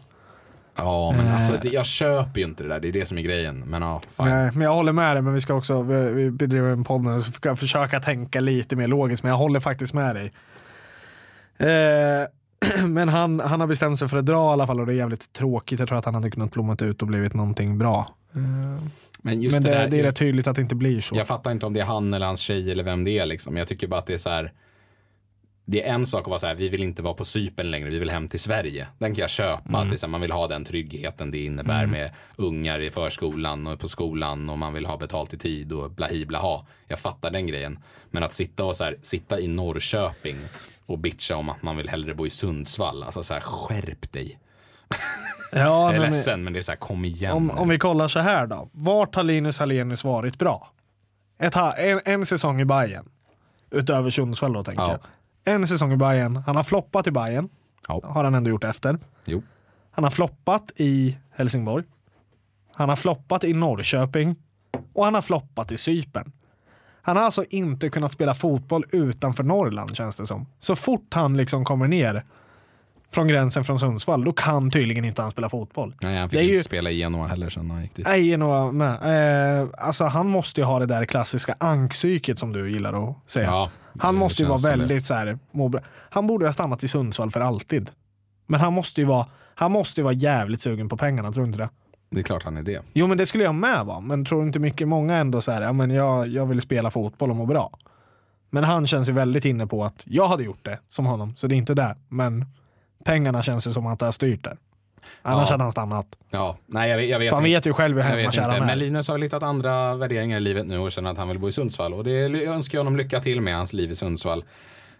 Ja, men Eh. alltså jag köper ju inte det där. Det är det som är grejen. Men ja, fine. Nej, men jag håller med dig, men vi ska också, vi, vi bedriver en podd nu, så ska försöka tänka lite mer logiskt, men jag håller faktiskt med dig. Eh, (clears throat) men han, han har bestämt sig för att dra i alla fall och det är jävligt tråkigt. Jag tror att han hade kunnat blommat ut och blivit någonting bra. Eh, Men just men det, det, där, det är rätt tydligt att det inte blir så. Jag fattar inte om det är han eller hans tjej eller vem det är liksom. Jag tycker bara att det är så här. Det är en sak att vara så här, vi vill inte vara på Cypern längre, vi vill hem till Sverige. Den kan jag köpa, så här, man vill ha den tryggheten det innebär med ungar i förskolan och på skolan och man vill ha betalt i tid och blahi blaha. Jag fattar den grejen. Men att sitta och så här, sitta i Norrköping och bitcha om att man vill hellre bo i Sundsvall, alltså så här, skärp dig. (laughs) ja, Jag är men- ledsen, men det är så här, kom igen. Om, om vi kollar så här då. Vart har Linus Hallenius varit bra? Ett, en, en säsong i Bayern Utöver Sundsvall då tänker Ja. jag. En säsong i Bayern Han har floppat i Bayern Ja. Har han ändå gjort efter. Jo. Han har floppat i Helsingborg. Han har floppat i Norrköping. Och han har floppat i Cypern. Han har alltså inte kunnat spela fotboll utanför Norrland känns det som. Så fort han liksom kommer ner från gränsen från Sundsvall, då kan tydligen inte han spela fotboll. Nej, han fick inte ju- spela i Genoa heller sen han gick dit. Nej, Genoa med. Eh, alltså han måste ju ha det där klassiska ankpsyket som du gillar att säga. Ja, han måste ju vara väldigt så här. Han borde ha stannat i Sundsvall för alltid. Men han måste ju vara, han måste ju vara jävligt sugen på pengarna, tror du inte det? Det är klart han är det. Jo men det skulle jag med vara, men tror inte mycket många ändå så här, ja men jag, jag vill spela fotboll och må bra. Men han känns ju väldigt inne på att jag hade gjort det som honom, så det är inte det. Men pengarna känns ju som att det har styrt det. Annars Ja. hade han stannat. Ja, nej jag vet, jag vet För han vet ju själv hur inte. han Men är. Linus har hittat andra värderingar i livet nu och känner att han vill bo i Sundsvall. Och det önskar jag honom lycka till med hans liv i Sundsvall.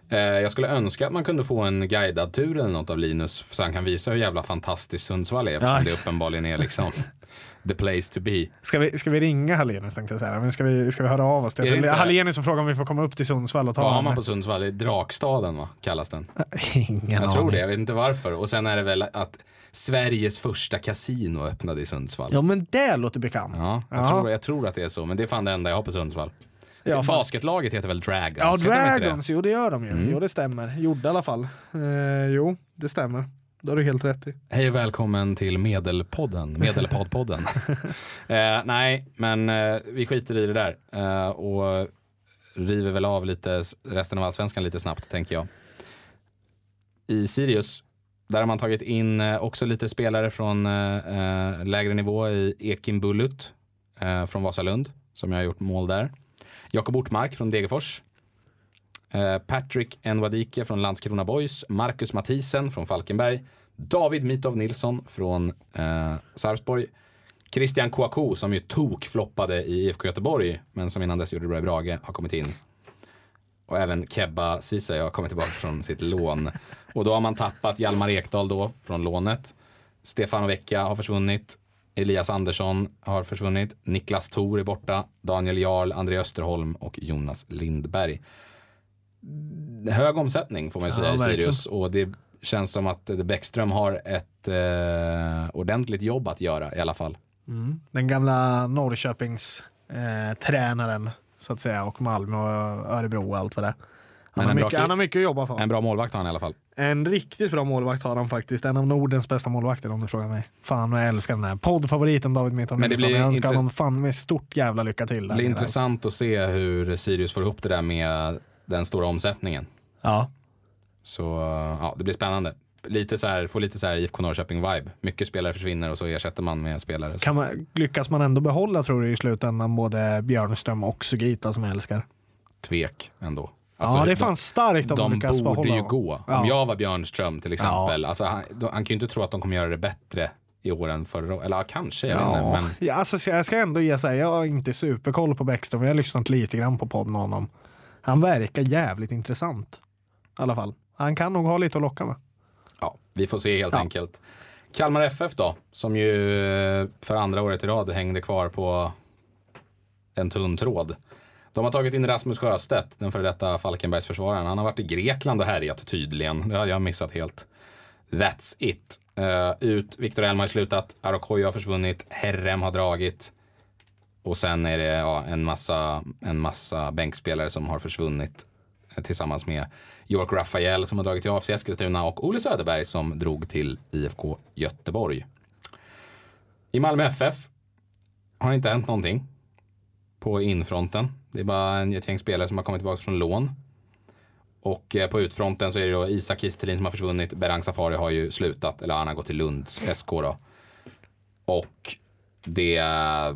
Eh, jag skulle önska att man kunde få en guidad tur eller något av Linus så han kan visa hur jävla fantastiskt Sundsvall är eftersom det exakt. uppenbarligen är liksom (laughs) the place to be. Ska vi, ska vi ringa Hallenius tänkte jag säga. Men ska, vi, ska vi höra av oss till inte- Hallenius och fråga om vi får komma upp till Sundsvall och ta har man på Sundsvall? Det är Drakstaden va? Kallas den. (laughs) Ingen Jag tror aning. det, jag vet inte varför. Och sen är det väl att Sveriges första kasino öppnade i Sundsvall. Ja men det låter bekant. Ja, jag, Ja. Tror, jag tror att det är så, men det är fan det enda jag har på Sundsvall. Ja. Basketlaget heter väl Dragons? Ja, inte det? Dragons, jo det gör de ju. Mm. Jo det stämmer. Gjorde i alla fall. Eh, jo, det stämmer. Det har du helt rätt i. Hej och välkommen till Medelpodden, Medelpoddpodden. (laughs) eh, nej, men eh, vi skiter i det där eh, och river väl av lite resten av allsvenskan lite snabbt, tänker jag. I Sirius, där har man tagit in eh, också lite spelare från eh, eh, lägre nivå i Ekin Bullut från Vasalund, som jag har gjort mål där. Jakob Ortmark från Degerfors. Eh, Patrick Nwadike från Landskrona Boys. Marcus Mathisen från Falkenberg. David Mitov Nilsson från eh, Sarpsborg. Christian Kouakou som ju tokfloppade i IFK Göteborg men som innan dess gjorde det bra i Brage har kommit in. Och även Kebba Ceesay har kommit tillbaka från sitt lån. Och då har man tappat Hjalmar Ekdal då från lånet. Stefano Vecchia har försvunnit. Elias Andersson har försvunnit. Niklas Thor är borta. Daniel Jarl, André Österholm och Jonas Lindberg. Hög omsättning får man ju Ja, säga i verkligen. Sirius. Och det känns som att Bäckström har ett eh, ordentligt jobb att göra i alla fall. Den gamla Norrköpings eh, tränaren så att säga och Malmö och Örebro och allt vad det är. Han, har bra mycket, kill- han har mycket att jobba för. En bra målvakt har han i alla fall. En riktigt bra målvakt har han faktiskt. En av Nordens bästa målvakter om du frågar mig. Fan jag älskar den här poddfavoriten David Mitton Men det Nilsson. blir Jag önskar honom fan med stort jävla lycka till. Det blir intressant att se hur Sirius får ihop det där med den stora omsättningen. Alltså. Så ja, det blir spännande. Lite så här, får lite så här IFK Norrköping-vibe. Mycket spelare försvinner och så ersätter man med spelare. Ja. Kan man, lyckas man ändå behålla tror du i slutändan både Björnström och Sugita som jag älskar? Tvek ändå. ja det är de- fan starkt om de, De lyckas borde behålla ju honom. gå. Ja. Om jag var Björnström till exempel. Alltså, han, han kan ju inte tro att de kommer göra det bättre i år än förra. Eller ja, kanske, jag Ja, inte. Men ja, alltså, så jag ska ändå ge sig. Jag har inte superkoll på Bäckström. Jag har lyssnat lite grann på podd med honom. Han verkar jävligt intressant. I alla fall. Han kan nog ha lite att locka med. ja, vi får se helt Ja. enkelt. Kalmar FF då, som ju eh, för andra året i rad hängde kvar på en tunn tråd. De har tagit in Rasmus Sjöstedt, den före detta Falkenbergsförsvararen. Han har varit i Grekland och härjat tydligen. Det hade jag missat helt. That's it. Eh, ut, Viktor Elm har slutat, Arokoyo har försvunnit, Herrem har dragit. Och sen är det ja, en, massa, en massa bänkspelare som har försvunnit eh, tillsammans med York Rafael som har dragit till AFC Eskilstuna och Olle Söderberg som drog till IFK Göteborg. I Malmö FF har det inte hänt någonting på infronten. Det är bara en- ett gäng spelare som har kommit tillbaka från lån. Och eh, på utfronten så är det då Isak Kistelin som har försvunnit. Berang Safari har ju slutat, eller han har gått till Lunds SK då. Och det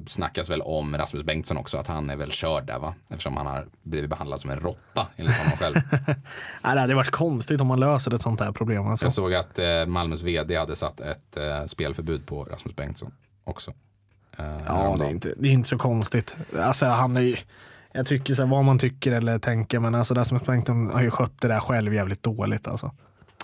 snackas väl om Rasmus Bengtsson också, att han är väl körd där va? Eftersom han har blivit behandlad som en råtta enligt honom själv. (laughs) Nej, det hade varit konstigt om man löser ett sånt här problem. Alltså. Jag såg att eh, Malmös vd hade satt ett eh, spelförbud på Rasmus Bengtsson också. Eh, Ja, det är, inte, det är inte så konstigt. Alltså, han är ju, jag tycker så här, vad man tycker eller tänker, men alltså, Rasmus Bengtsson har ju skött det där själv jävligt dåligt. Alltså.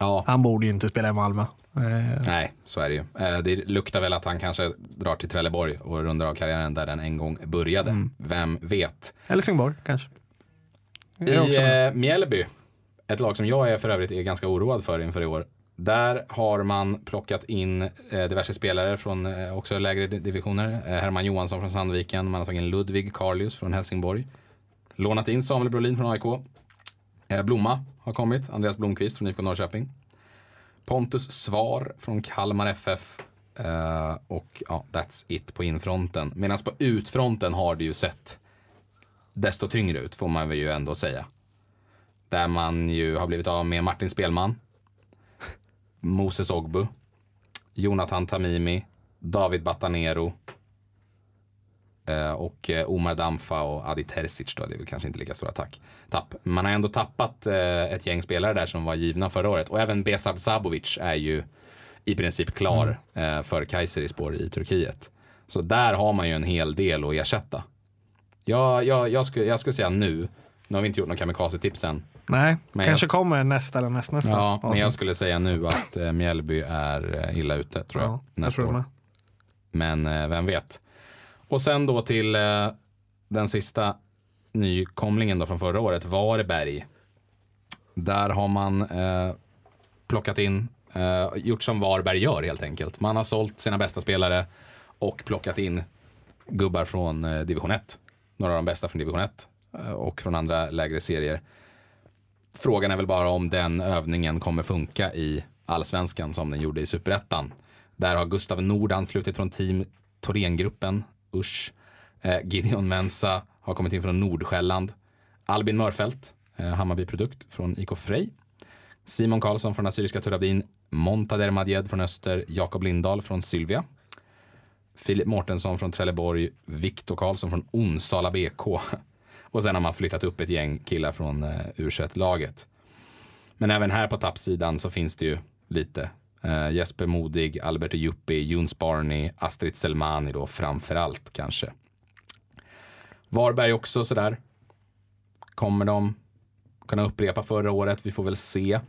Ja, Han borde ju inte spela i Malmö. Eh, nej, så är det ju. Eh, det luktar väl att han kanske drar till Trelleborg och rundar av karriären där den en gång började. Mm. Vem vet? Helsingborg kanske. I eh, Mjällby, ett lag som jag är för övrigt är ganska oroad för inför i år. Där har man plockat in eh, diverse spelare från eh, också lägre di- divisioner. Herman Johansson från Sandviken, man har tagit in Ludvig Karlius från Helsingborg. Lånat in Samuel Brolin från AIK. Eh, Blomma har kommit, Andreas Blomqvist från IFK Norrköping. Pontus Svar från Kalmar FF. Eh, och ja, that's it på infronten. Medan på utfronten har det ju sett desto tyngre ut, får man väl ju ändå säga. Där man ju har blivit av med Martin Spelman, Moses Ogbu, Jonathan Tamimi, David Batanero och eh, Omar Damfa och Adi Terzic då, det är väl kanske inte lika stora tack. tapp. Man har ändå tappat eh, ett gäng spelare där som var givna förra året och även Besard Sabovic är ju i princip klar eh, för Kayserispor i Turkiet. Så där har man ju en hel del att ersätta. Jag, jag, jag, skulle, jag skulle säga nu, nu har vi inte gjort någon kamikaze-tips än, Nej, Men kanske jag- kommer nästa eller nästnästa. Ja, men avsnitt. jag skulle säga nu att eh, Mjällby är eh, illa ute tror jag. ja, jag nästa tror det år. Men eh, vem vet. Och sen då till eh, den sista nykomlingen då från förra året, Varberg. Där har man eh, plockat in, eh, gjort som Varberg gör helt enkelt. Man har sålt sina bästa spelare och plockat in gubbar från eh, division 1. Några av de bästa från division 1 eh, och från andra lägre serier. Frågan är väl bara om den övningen kommer funka i allsvenskan som den gjorde i superettan. Där har Gustav Nord anslutit från team Thorengruppen, usch. Eh, Gideon Mensa har kommit in från Nordsjälland. Albin Mörfelt, eh, Hammarby-produkt från IK Frej. Simon Karlsson från Assyriska Turabdin, Montader Madjed från Öster. Jakob Lindahl från Sylvia. Filip Mårtensson från Trelleborg. Viktor Karlsson från Onsala BK. Och sen har man flyttat upp ett gäng killar från eh, u laget Men även här på tappsidan så finns det ju lite. Eh, Jesper Modig, Albert Juppi, Jons Barney, Astrid Selmani då framför allt kanske. Varberg också sådär. Kommer de kunna upprepa förra året? Vi får väl se.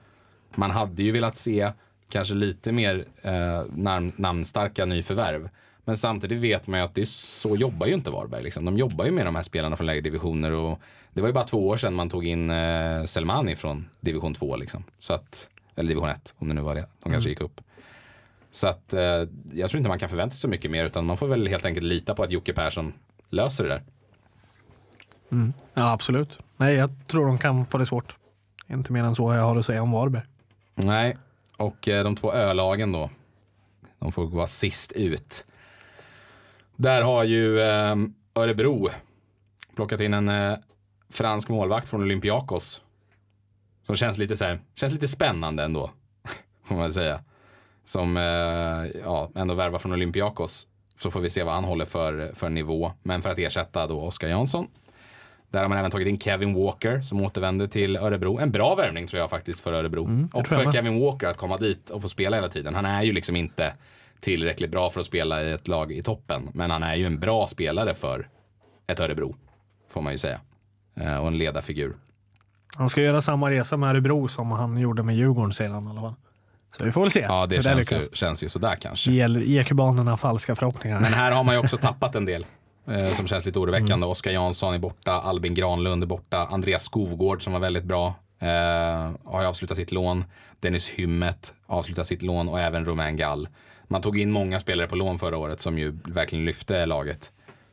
Man hade ju velat se kanske lite mer eh, namn, namnstarka nyförvärv. Men samtidigt vet man ju att det är så jobbar ju inte Varberg. Liksom. De jobbar ju med de här spelarna från lägre divisioner. Och det var ju bara två år sedan man tog in eh, Selmani från division 2. Liksom. Så att, eller division 1 om det nu var det. De kanske gick upp. Så att eh, jag tror inte man kan förvänta sig så mycket mer utan man får väl helt enkelt lita på att Jocke Persson löser det där. Mm. Ja, absolut. Nej, jag tror de kan få det svårt. Inte mer än så jag har att säga om Varberg. Nej, och eh, de två ölagen då. De får vara sist ut. Där har ju eh, Örebro plockat in en eh, fransk målvakt från Olympiakos. Som känns lite så här, känns lite spännande ändå. (laughs) Får man säga. Som eh, ja, ändå värvar från Olympiakos. Så får vi se vad han håller för, för nivå. Men för att ersätta då Oskar Jansson. Där har man även tagit in Kevin Walker som återvänder till Örebro. En bra värvning tror jag faktiskt för Örebro. Mm, och för. Kevin Walker att komma dit och få spela hela tiden. Han är ju liksom inte tillräckligt bra för att spela i ett lag i toppen. Men han är ju en bra spelare för ett Örebro. Får man ju säga. Eh, och en ledarfigur. Han ska göra samma resa med Örebro som han gjorde med Djurgården sedan i alla fall. Så vi får väl se Ja, det hur känns ju, känns ju sådär kanske. Ge kubanerna falska förhoppningar. Men här har man ju också (laughs) tappat en del. Eh, som känns lite oroväckande. Mm. Oskar Jansson är borta, Albin Granlund är borta, Andreas Skovgård som var väldigt bra. Eh, har ju avslutat sitt lån. Dennis Hymmet avslutar sitt lån och även Romain Gall. Man tog in många spelare på lån förra året som ju verkligen lyfte laget.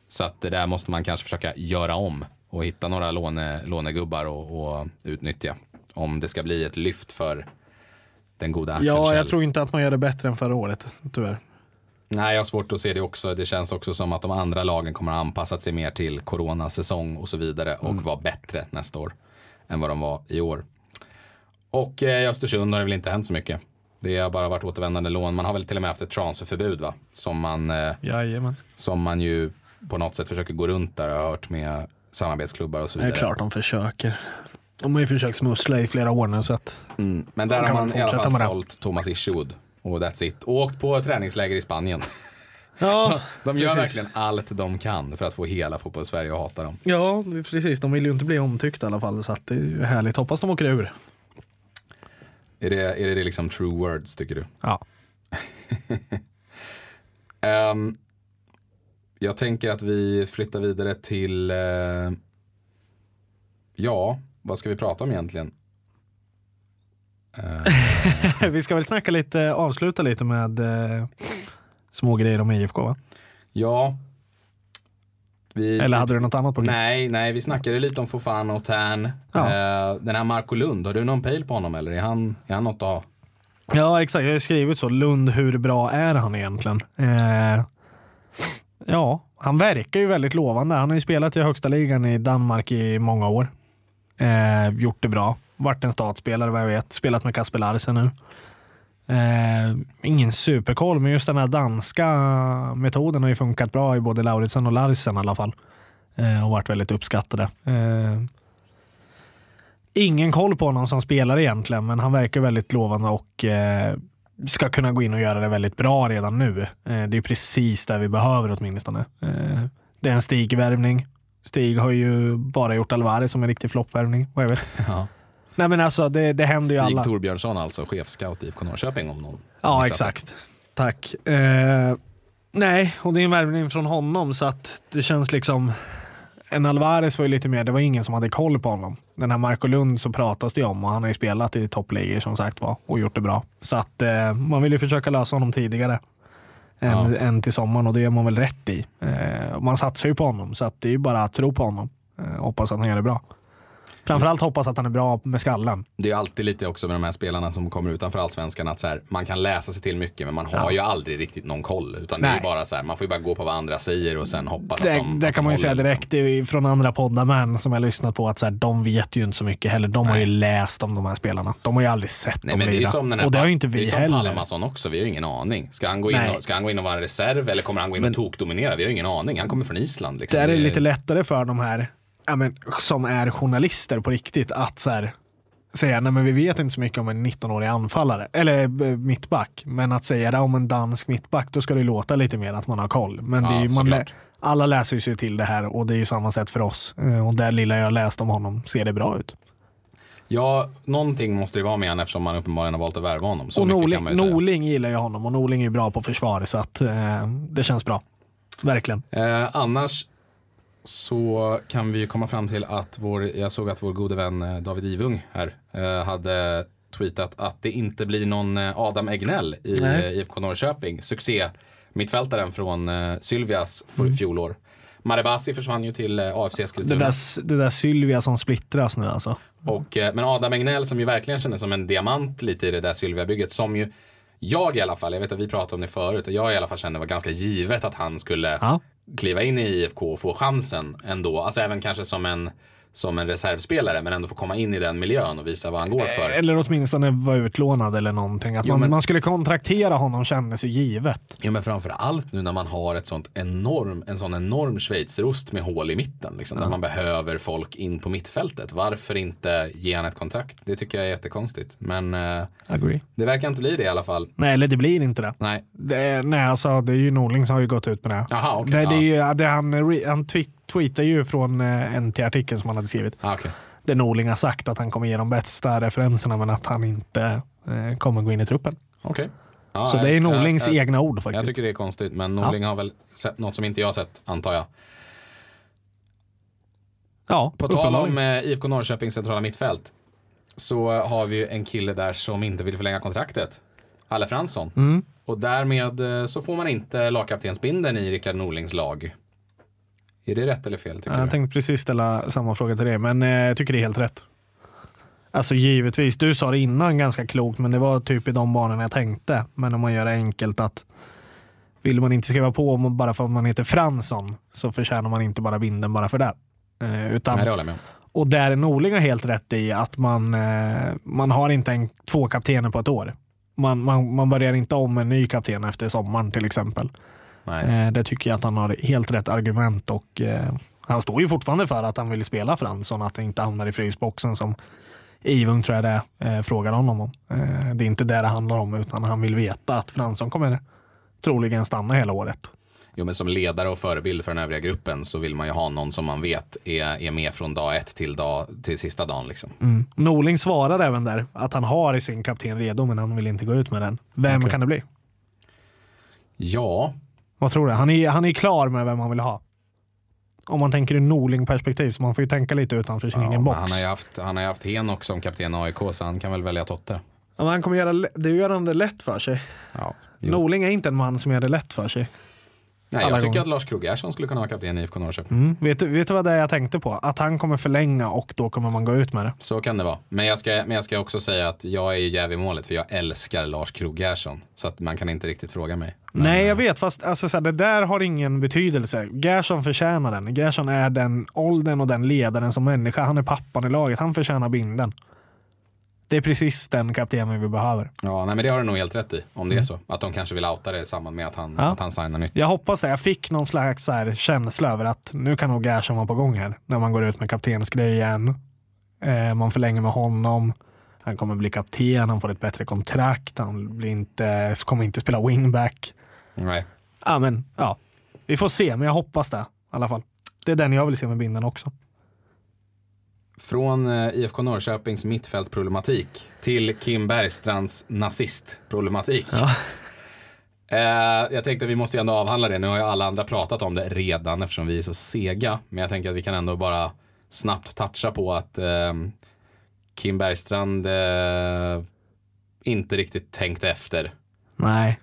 Så att det där måste man kanske försöka göra om och hitta några låne, lånegubbar och, och utnyttja. Om det ska bli ett lyft för den goda Axel ja, jag tror inte att man gör det bättre än förra året, tyvärr. Nej, jag har svårt att se det också. Det känns också som att de andra lagen kommer att ha anpassat sig mer till coronasäsong och så vidare och Mm. vara bättre nästa år än vad de var i år. Och eh, i Östersund har det väl inte hänt så mycket. Det har bara varit återvändande lån. Man har väl till och med haft ett transferförbud va? Som man, eh, Jajamän. som man ju på något sätt försöker gå runt där. Jag har hört med samarbetsklubbar och så Det är vidare. klart de försöker. De har ju försökt smussla i flera år nu så att Mm. Men där har man i alla fall sålt Thomas Isherwood. Och that's it. Och åkt på träningsläger i Spanien. (laughs) Ja, De gör Precis. verkligen allt de kan för att få hela fotbollssverige att hata dem. ja precis. De vill ju inte bli omtyckta i alla fall så att det är ju härligt. Hoppas de åker ur. Är det, är det liksom true words tycker du? Ja. (laughs) Ehm, jag tänker att vi flyttar vidare till, eh, ja, vad ska vi prata om egentligen? Eh, (laughs) Vi ska väl snacka lite, avsluta lite med eh, små grejer om IFK va? ja. Vi, Eller hade du något annat på gång? Nej, nej, vi snackade lite om Fofana och Tern. Ja. Eh, den här Marco Lund, har du någon pejl på honom eller är han, är han något att ha? Ja exakt, jag har skrivit så. Lund, hur bra är han egentligen? Eh, ja, han verkar ju väldigt lovande. Han har ju spelat i högsta ligan i Danmark i många år. Eh, gjort det bra. Varit en startspelare vad jag vet. Spelat med Kasper Larsen nu. Eh, ingen superkoll, men just den här danska metoden har ju funkat bra i både Lauritsen och Larsen i alla fall. Eh, och varit väldigt uppskattade. Eh, ingen koll på honom som spelare egentligen, men han verkar väldigt lovande och eh, ska kunna gå in och göra det väldigt bra redan nu. Eh, det är precis det vi behöver åtminstone. Eh, det är en Stig-värvning. Stig har ju bara gjort Alvarez som en riktig floppvärvning. vad jag vet. (laughs) Ja. Nej men alltså det, det händer ju Stig alla. Torbjörnsson alltså, chefscout i IFK Norrköping om någon. Ja, exakt. Tack. Eh, nej, och det är en värvning från honom så att det känns liksom... En Alvarez var ju lite mer, det var ingen som hade koll på honom. Den här Marco Lund så pratas det om och han har ju spelat i toppligor som sagt var och gjort det bra. Så att eh, man vill ju försöka lösa honom tidigare än, Ja. än till sommaren och det gör man väl rätt i. Eh, man satsar ju på honom så att det är ju bara att tro på honom. Eh, hoppas att han gör det bra. Framförallt hoppas att han är bra med skallen. Det är alltid lite också med de här spelarna som kommer utanför allsvenskan att så här, man kan läsa sig till mycket men man har Ja. ju aldrig riktigt någon koll. Utan det Nej. är bara så här, man får ju bara gå på vad andra säger och sen hoppas Det, att de det att kan de man ju säga direkt i- från andra poddar med som jag lyssnat på att så här, de vet ju inte så mycket heller. De har ju Nej. läst om de här spelarna. De har ju aldrig sett Nej dem men det är lira. Och det har ju inte det är vi som heller. Palmason också, vi har ju ingen aning. Ska han gå in, Nej. och, ska han gå in och vara reserv eller kommer han gå in och tokdominera? Vi har ju ingen aning. Han kommer från Island. Liksom. Där är det lite lättare för de här ja, men, som är journalister på riktigt att så här, säga nej men vi vet inte så mycket om en 19-årig anfallare eller eh, mittback. Men att säga det om en dansk mittback då ska det låta lite mer att man har koll. Men Ja, ju, man lä- alla läser sig till det här och det är ju samma sätt för oss. Eh, Och det lilla jag läst om honom ser det bra ut. Ja, någonting måste det vara med han eftersom man uppenbarligen har valt att värva honom. Så och Norling. Norling gillar ju honom och Norling är ju bra på försvar så att eh, det känns bra. Verkligen. Eh, annars så kan vi komma fram till att vår, jag såg att vår gode vän eh, David Ivung här eh, hade tweetat att det inte blir någon eh, Adam Egnell i Nej. IFK Norrköping. Succé mittfältaren från Sylvias Mm. fjolår. Marabasi försvann ju till AFC Det Eskilstuna. där, det där Sylvia som splittras nu alltså. Och, men Adam Egnell som ju verkligen kändes som en diamant lite i det där Sylvia-bygget som ju jag i alla fall, jag vet att vi pratade om det förut och jag i alla fall kände var ganska givet att han skulle Ja kliva in i IFK och få chansen ändå. Alltså även kanske som en, som en reservspelare men ändå få komma in i den miljön och visa vad han går för. Eller åtminstone vara utlånad eller någonting. Att Jo, man, men- man skulle kontraktera honom kändes ju givet. Ja men framför allt nu när man har ett sånt enorm, en sån enorm schweizerost med hål i mitten. Liksom, Där man behöver folk in på mittfältet. Varför inte ge han ett kontrakt? Det tycker jag är jättekonstigt. Men eh, Agree. det verkar inte bli det i alla fall. Nej, eller det blir inte det. Nej, det är, nej, alltså det är ju Norling som har ju gått ut med det. Jaha, okej, det, det är ju, det han, han tweet, tweetar ju från eh, en till artikel som han hade skrivit. ah, okej. Där Norling har sagt att han kommer ge de bästa referenserna men att han inte eh, kommer gå in i truppen. Okej. Ja, Så det är jag- Norlings jag, jag, egna ord jag faktiskt. tycker det är konstigt, men Norling har väl sett något som inte jag har sett, antar jag. ja, På tal om uppenbarligen. eh, IFK Norrköpings centrala mittfält så har vi ju en kille där som inte vill förlänga kontraktet. Alle Fransson. Mm. Och därmed eh, så får man inte lagkaptensbindeln i Rickard Norlings lag. Är det rätt eller fel tycker Jag du? tänkte precis ställa samma fråga till dig, men eh, jag tycker det är helt rätt. Alltså givetvis, du sa det innan ganska klokt, men det var typ i de banorna jag tänkte. Men om man gör det enkelt att vill man inte skriva på bara för att man heter Fransson så förtjänar man inte bara binden bara för det. Eh, utan, Nej, det håller jag med och där Norling har helt rätt i att man, eh, man har inte en, två kaptener på ett år. Man, man, man börjar inte om en ny kapten efter sommaren till exempel. Eh, det tycker jag att han har helt rätt argument och eh, han står ju fortfarande för att han vill spela Fransson, att det inte hamnar i frysboxen som Ivung tror jag det är, eh, frågar honom om. Eh, det är inte det det handlar om utan han vill veta att Fransson kommer troligen stanna hela året. Jo, men som ledare och förebild för den övriga gruppen så vill man ju ha någon som man vet är, är med från dag ett till, dag, till sista dagen. Liksom. Mm. Norling svarar även där att han har sin kapten redo men han vill inte gå ut med den. Vem Okej. kan det bli? Ja, Vad tror du? Han är, han är klar med vem han vill ha. Om man tänker ur Norling-perspektiv, så man får ju tänka lite utanför sin ja egen box. han har ju haft, han har haft Henok som kapten i AIK så han kan väl välja Totte. Ja, men han kommer göra, det gör han det lätt för sig. Ja, jo. Norling är inte en man som gör det lätt för sig. Nej, jag tycker gånger. att Lars Krogh Gerson skulle kunna vara kapten i IFK Norrköping. Mm. Vet, vet du vad det är jag tänkte på? Att han kommer förlänga och då kommer man gå ut med det. Så kan det vara. Men jag ska, men jag ska också säga att jag är ju jäv i målet för jag älskar Lars Krogh Gerson. Så att man kan inte riktigt fråga mig. Men, Nej, eh, jag vet, fast alltså, så här, det där har ingen betydelse. Gerson förtjänar den. Gerson är den åldern och den ledaren som människa. Han är pappan i laget. Han förtjänar binden. Det är precis den kaptenen vi behöver. Ja, nej, men det har du nog helt rätt i. Om det är så. Att de kanske vill outa det i samband med att han, Mm. Ja. att han signar nytt. Jag hoppas det. Jag fick någon slags så känsla över att nu kan nog Gerson vara på gång här. När man går ut med kaptensgrejen. Eh, man förlänger med honom. Han kommer bli kapten, han får ett bättre kontrakt, han blir inte, kommer inte spela wingback. Nej. Ja, men, ja. Vi får se, men jag hoppas det i alla fall. Det är den jag vill se med binden också. Från eh, IFK Norrköpings mittfältsproblematik till Kim Bergstrands nazistproblematik. (laughs) Eh, jag tänkte att vi måste ändå avhandla det. Nu har ju alla andra pratat om det redan eftersom vi är så sega. Men jag tänker att vi kan ändå bara snabbt toucha på att eh, Kim Bergstrand eh, inte riktigt tänkte efter. Nej.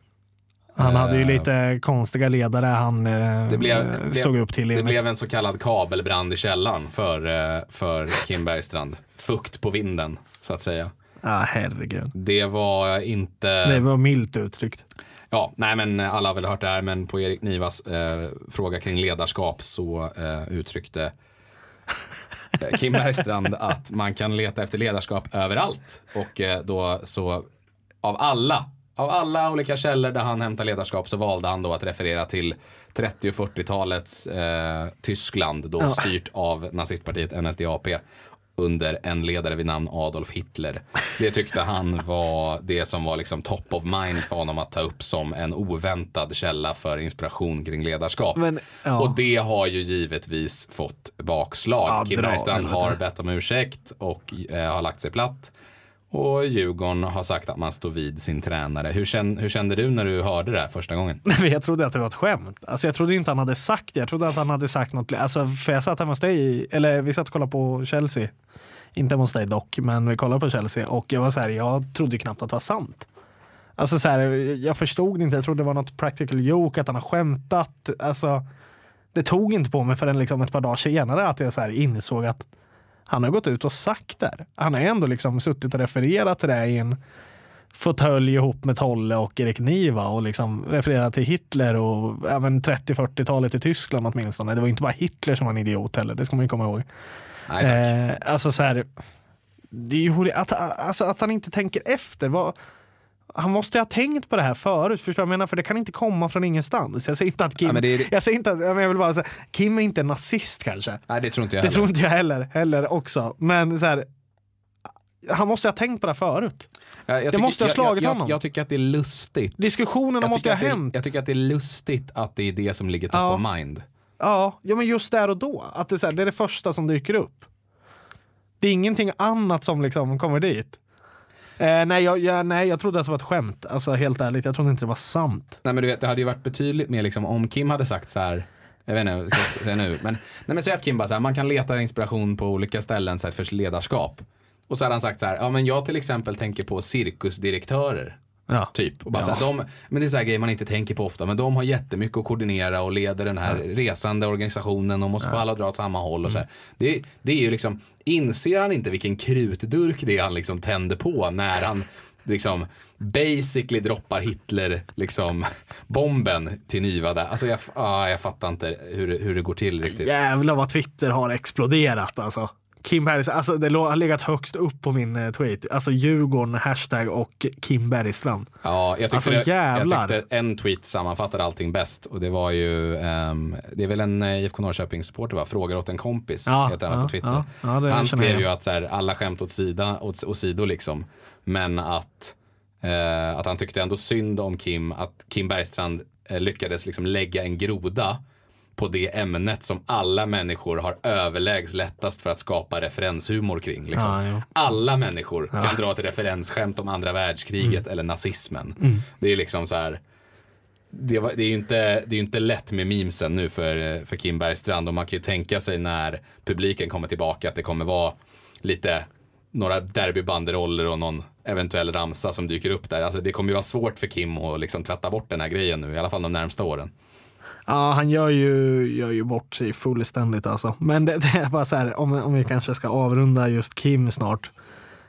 Han hade ju Eh, lite konstiga ledare han eh, Det blev- eh, det- såg upp till. Det blev en så kallad kabelbrand i källaren för, eh, för Kim Bergstrand. Fukt på vinden, så att säga. Ja, herregud. Det var inte... Det var milt uttryckt. Ja, nej men alla har väl hört det här, men på Erik Nivas eh, fråga kring ledarskap så eh, uttryckte eh, Kim Bergstrand att man kan leta efter ledarskap överallt. Och eh, då så av alla, av alla olika källor där han hämtar ledarskap så valde han då att referera till 30 och 40-talets eh, Tyskland, då Ja. styrt av nazistpartiet NSDAP under en ledare vid namn Adolf Hitler. Det tyckte han var det som var liksom top of mind för honom att ta upp som en oväntad källa för inspiration kring ledarskap. Men, ja. Och det har ju givetvis fått bakslag. Ja, Kim Bergstrand har bett om ursäkt och eh, har lagt sig platt. Och Djurgården har sagt att man står vid sin tränare. Hur kände, hur kände du när du hörde det här första gången? (laughs) Nej, jag trodde att det var ett skämt. Alltså, jag trodde inte han hade sagt det. Jag trodde att han hade sagt något. Alltså, för jag satt hemma hos dig, eller vi satt och kollade på Chelsea. Inte hemma hos dig dock, men vi kollade på Chelsea och jag var så här, jag trodde knappt att det var sant. Alltså så här, jag förstod inte, jag trodde det var något practical joke, att han har skämtat. Alltså, det tog inte på mig förrän liksom ett par dagar senare att jag så här insåg att han har gått ut och sagt det. Han har ändå liksom suttit och refererat till det i en fåtölj ihop med Tolle och Erik Niva och liksom refererat till Hitler och även 30-40-talet i Tyskland åtminstone. Det var inte bara Hitler som var en idiot heller, det ska man ju komma ihåg. Nej, tack. Eh, alltså så här, det är ju att, alltså att han inte tänker efter. Vad, han måste ha tänkt på det här förut, förstår jag menar? För det kan inte komma från ingenstans. Jag säger inte att Kim, Ja, det är- jag säger inte att, jag vill bara säga, Kim är inte en nazist kanske. Nej, det tror inte jag Det heller. tror inte jag heller, heller också. Men så här, han måste ha tänkt på det här förut. Jag, jag Det måste ha jag, slagit jag, honom. Jag, Jag, tycker att det är lustigt. Diskussionerna Jag måste ha att det, hänt. jag tycker att det är lustigt att det är det som ligger top Ja. of mind. Ja, ja, men just där och då. Att det, är så här, det är det första som dyker upp. Det är ingenting annat som liksom kommer dit. Eh, nej, jag, jag, nej, jag trodde att det var ett skämt. Alltså helt ärligt, jag trodde inte det var sant. Nej men du vet, det hade ju varit betydligt mer liksom om Kim hade sagt så här. Jag vet inte, så, så nu. Men, nej, men säg att Kim bara så här, man kan leta inspiration på olika ställen så här, för ledarskap. Och så hade han sagt så här, ja men jag till exempel tänker på cirkusdirektörer. Ja. Typ. Och bara Ja. så här, de, men det är så här grejer man inte tänker på ofta. Men de har jättemycket att koordinera och leder den här resande organisationen och måste få alla att dra åt samma håll. Och så här. Det, det är ju liksom, inser han inte vilken krutdurk det är han liksom tänder på när han liksom basically droppar Hitler liksom bomben till Niva där. Alltså jag, ah, jag fattar inte hur, hur det går till riktigt. Jävlar vad Twitter har exploderat alltså. Kim Bergs, alltså det har legat högst upp på min eh, tweet. Alltså Djurgården, hashtag och Kim Bergstrand. Ja, jag tyckte, Alltså, det, jag tyckte en tweet sammanfattade allting bäst och det var ju, ehm, det är väl en eh, IFK Norrköping-supporter va? Frågar åt en kompis, Ja, heter han ja, på Twitter. ja, ja, han skrev ju att så här, alla skämt åt, sida, åt, åt sido liksom, men att, eh, att han tyckte ändå synd om Kim, att Kim Bergstrand eh, lyckades liksom lägga en groda på det ämnet som alla människor har överlägset lättast för att skapa referenshumor kring. Liksom. Ja, ja. Alla människor kan dra ett referensskämt om andra världskriget Mm. eller nazismen. Det är liksom så här. Det, var, det är ju inte, det är inte lätt med memesen nu för, för Kim Bergstrand och man kan ju tänka sig när publiken kommer tillbaka att det kommer vara lite några derbybanderoller och någon eventuell ramsa som dyker upp där. Alltså det kommer ju vara svårt för Kim att liksom tvätta bort den här grejen nu, i alla fall de närmsta åren. Ja, han gör ju, gör ju bort sig fullständigt alltså. Men det, (laughs) det bara så här, om, om vi kanske ska avrunda just Kim snart.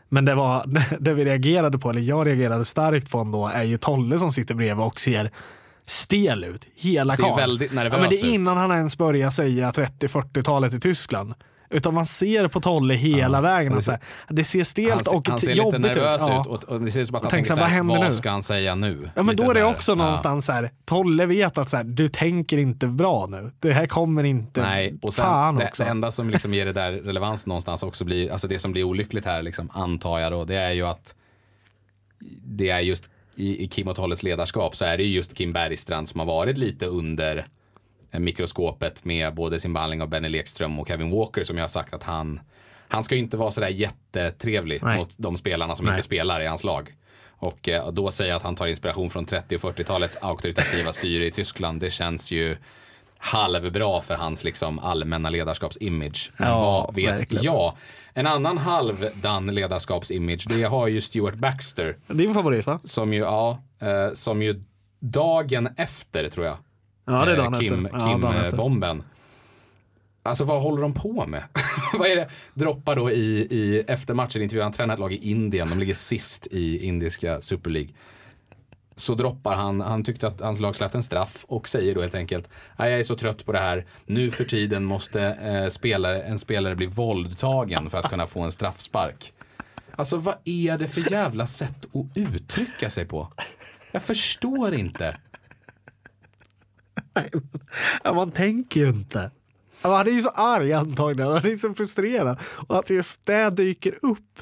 Men det var (laughs) det vi reagerade på, eller jag reagerade starkt på ändå, är ju Tolle som sitter bredvid och ser stel ut. Hela Ser karln. väldigt nervös ja, men Det är innan han ens börjar säga 30-40-talet i Tyskland. Utan man ser på Tolle hela vägen. det Och så här, det ser Han, stelt ser- och han ser jobbigt lite nervös ut. Ja. och, och det ser ut som att han tänker så här, här, vad vad nu? ska han säga nu? Ja men Lite då är det så här, också ja. någonstans så här, Tolle vet att så här, du tänker inte bra nu. Det här kommer inte. Nej, och sen Fan det, också. det enda som liksom ger det där (laughs) relevans någonstans också blir, alltså det som blir olyckligt här liksom, antar jag då, det är ju att det är just i, i Kim och Tolles ledarskap så är det ju just Kim Bergstrand som har varit lite under mikroskopet med både sin behandling av Benny Lekström och Kevin Walker som jag har sagt att han, han ska ju inte vara sådär jättetrevlig Nej. mot de spelarna som Nej. inte spelar i hans lag. Och eh, då säga att han tar inspiration från 30 och 40-talets auktoritativa styre i Tyskland, det känns ju halvbra för hans liksom allmänna ledarskapsimage. Men Ja, vad vet verkligen. jag? En annan halvdan ledarskapsimage, det har ju Stuart Baxter. Din favorit va? Som ju, ja, eh, som ju dagen efter tror jag. Ja det är eh, dagen Kim, efter. Ja, dagen efter. Kim-bomben. Alltså vad håller de på med? (laughs) vad är det? Droppar då i, i efter matchen intervjuar han tränar ett lag i Indien. De ligger sist i indiska Super League. Så droppar han, han tyckte att hans lag skulle haft en straff och säger då helt enkelt "Nej, jag är så trött på det här. Nu för tiden måste eh, spelare, en spelare bli våldtagen för att kunna få en straffspark. Alltså vad är det för jävla sätt att uttrycka sig på? Jag förstår inte. Ja, man tänker ju inte. Han är ju så arg antagligen. Han är så frustrerad. Och att just det dyker upp.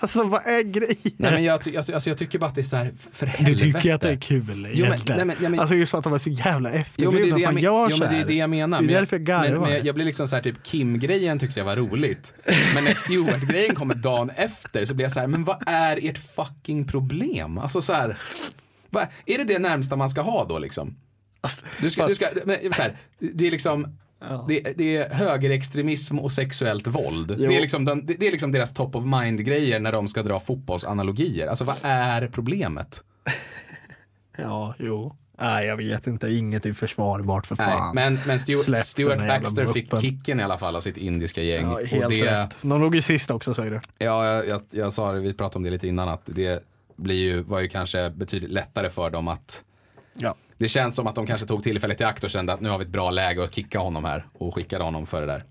Alltså vad är grejen? Nej, men jag, ty- alltså, alltså, jag tycker bara att det är så här, för du helvete. tycker att det är kul egentligen. nej, men- nej, men- alltså just för att de är så jävla Jo men, det efterblivna. är det, jag, men, jo, men det är det jag menar. Det är Men därför jag garvar. men, men jag, jag blir liksom så här, typ Kim-grejen tyckte jag var roligt. Men när (laughs) Stewart-grejen kommer dagen efter så blir jag så här, men vad är ert fucking problem? Alltså så här, vad, är det det närmsta man ska ha då liksom? Du ska, du ska, men, så här, det är liksom (laughs) det, det är högerextremism och sexuellt våld. Det är, liksom den, det är liksom deras top of mind-grejer när de ska dra fotbollsanalogier. Alltså vad är problemet? (laughs) Ja, jo. Nej, jag vet inte. Inget är försvarbart för Nej, fan. men, men Stuart, Stuart Baxter fick kicken i alla fall av sitt indiska gäng. Ja, och helt det, rätt. De låg ju sist också säger du. Ja, jag, jag, jag sa det, vi pratade om det lite innan, att det blir ju, var ju kanske betydligt lättare för dem att Ja. Det känns som att de kanske tog tillfället i akt och kände att nu har vi ett bra läge att kicka honom här och skickade honom för det där.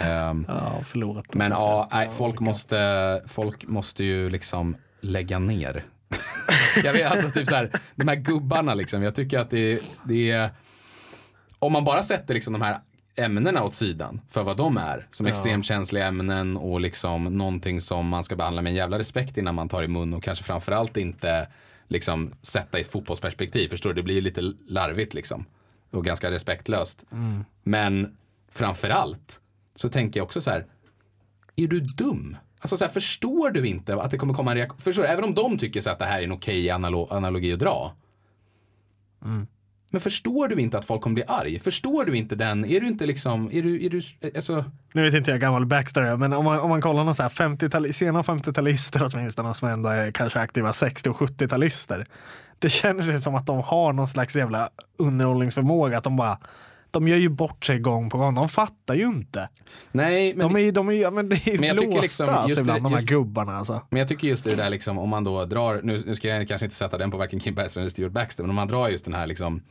Ehm, Ja, förlorat. men ja, nej, folk, måste, folk måste ju liksom lägga ner. (laughs) jag vet alltså typ så här, de här gubbarna liksom, jag tycker att det, det är, om man bara sätter liksom de här ämnena åt sidan för vad de är, som extremt känsliga ämnen och liksom någonting som man ska behandla med en jävla respekt innan man tar i mun och kanske framförallt inte liksom sätta i ett fotbollsperspektiv, förstår du? Det blir lite larvigt liksom och ganska respektlöst. Men framförallt så tänker jag också så här, är du dum? Alltså så här, förstår du inte att det kommer komma en reaktion? Förstår du? Även om de tycker så att det här är en okej analo- analogi att dra. Men förstår du inte att folk kommer bli arg? Förstår du inte den? Är du inte liksom, är du, är du, alltså, Nu vet inte jag hur gammal Baxter är, men om man, om man kollar någon så här 50 sena 50-talister åtminstone som ändå är kanske aktiva 60 och 70-talister. Det känns ju som att de har någon slags jävla underhållningsförmåga. Att de bara, de gör ju bort sig gång på gång. De fattar ju inte. nej, men, De är ju, de är, men det är ju Men jag tycker liksom, alltså, just ibland, det- de här just- gubbarna alltså. men jag tycker just det där liksom, om man då drar, nu, nu ska jag kanske inte sätta den på varken Kim Bergström eller Stuart Baxter, men om man drar just den här liksom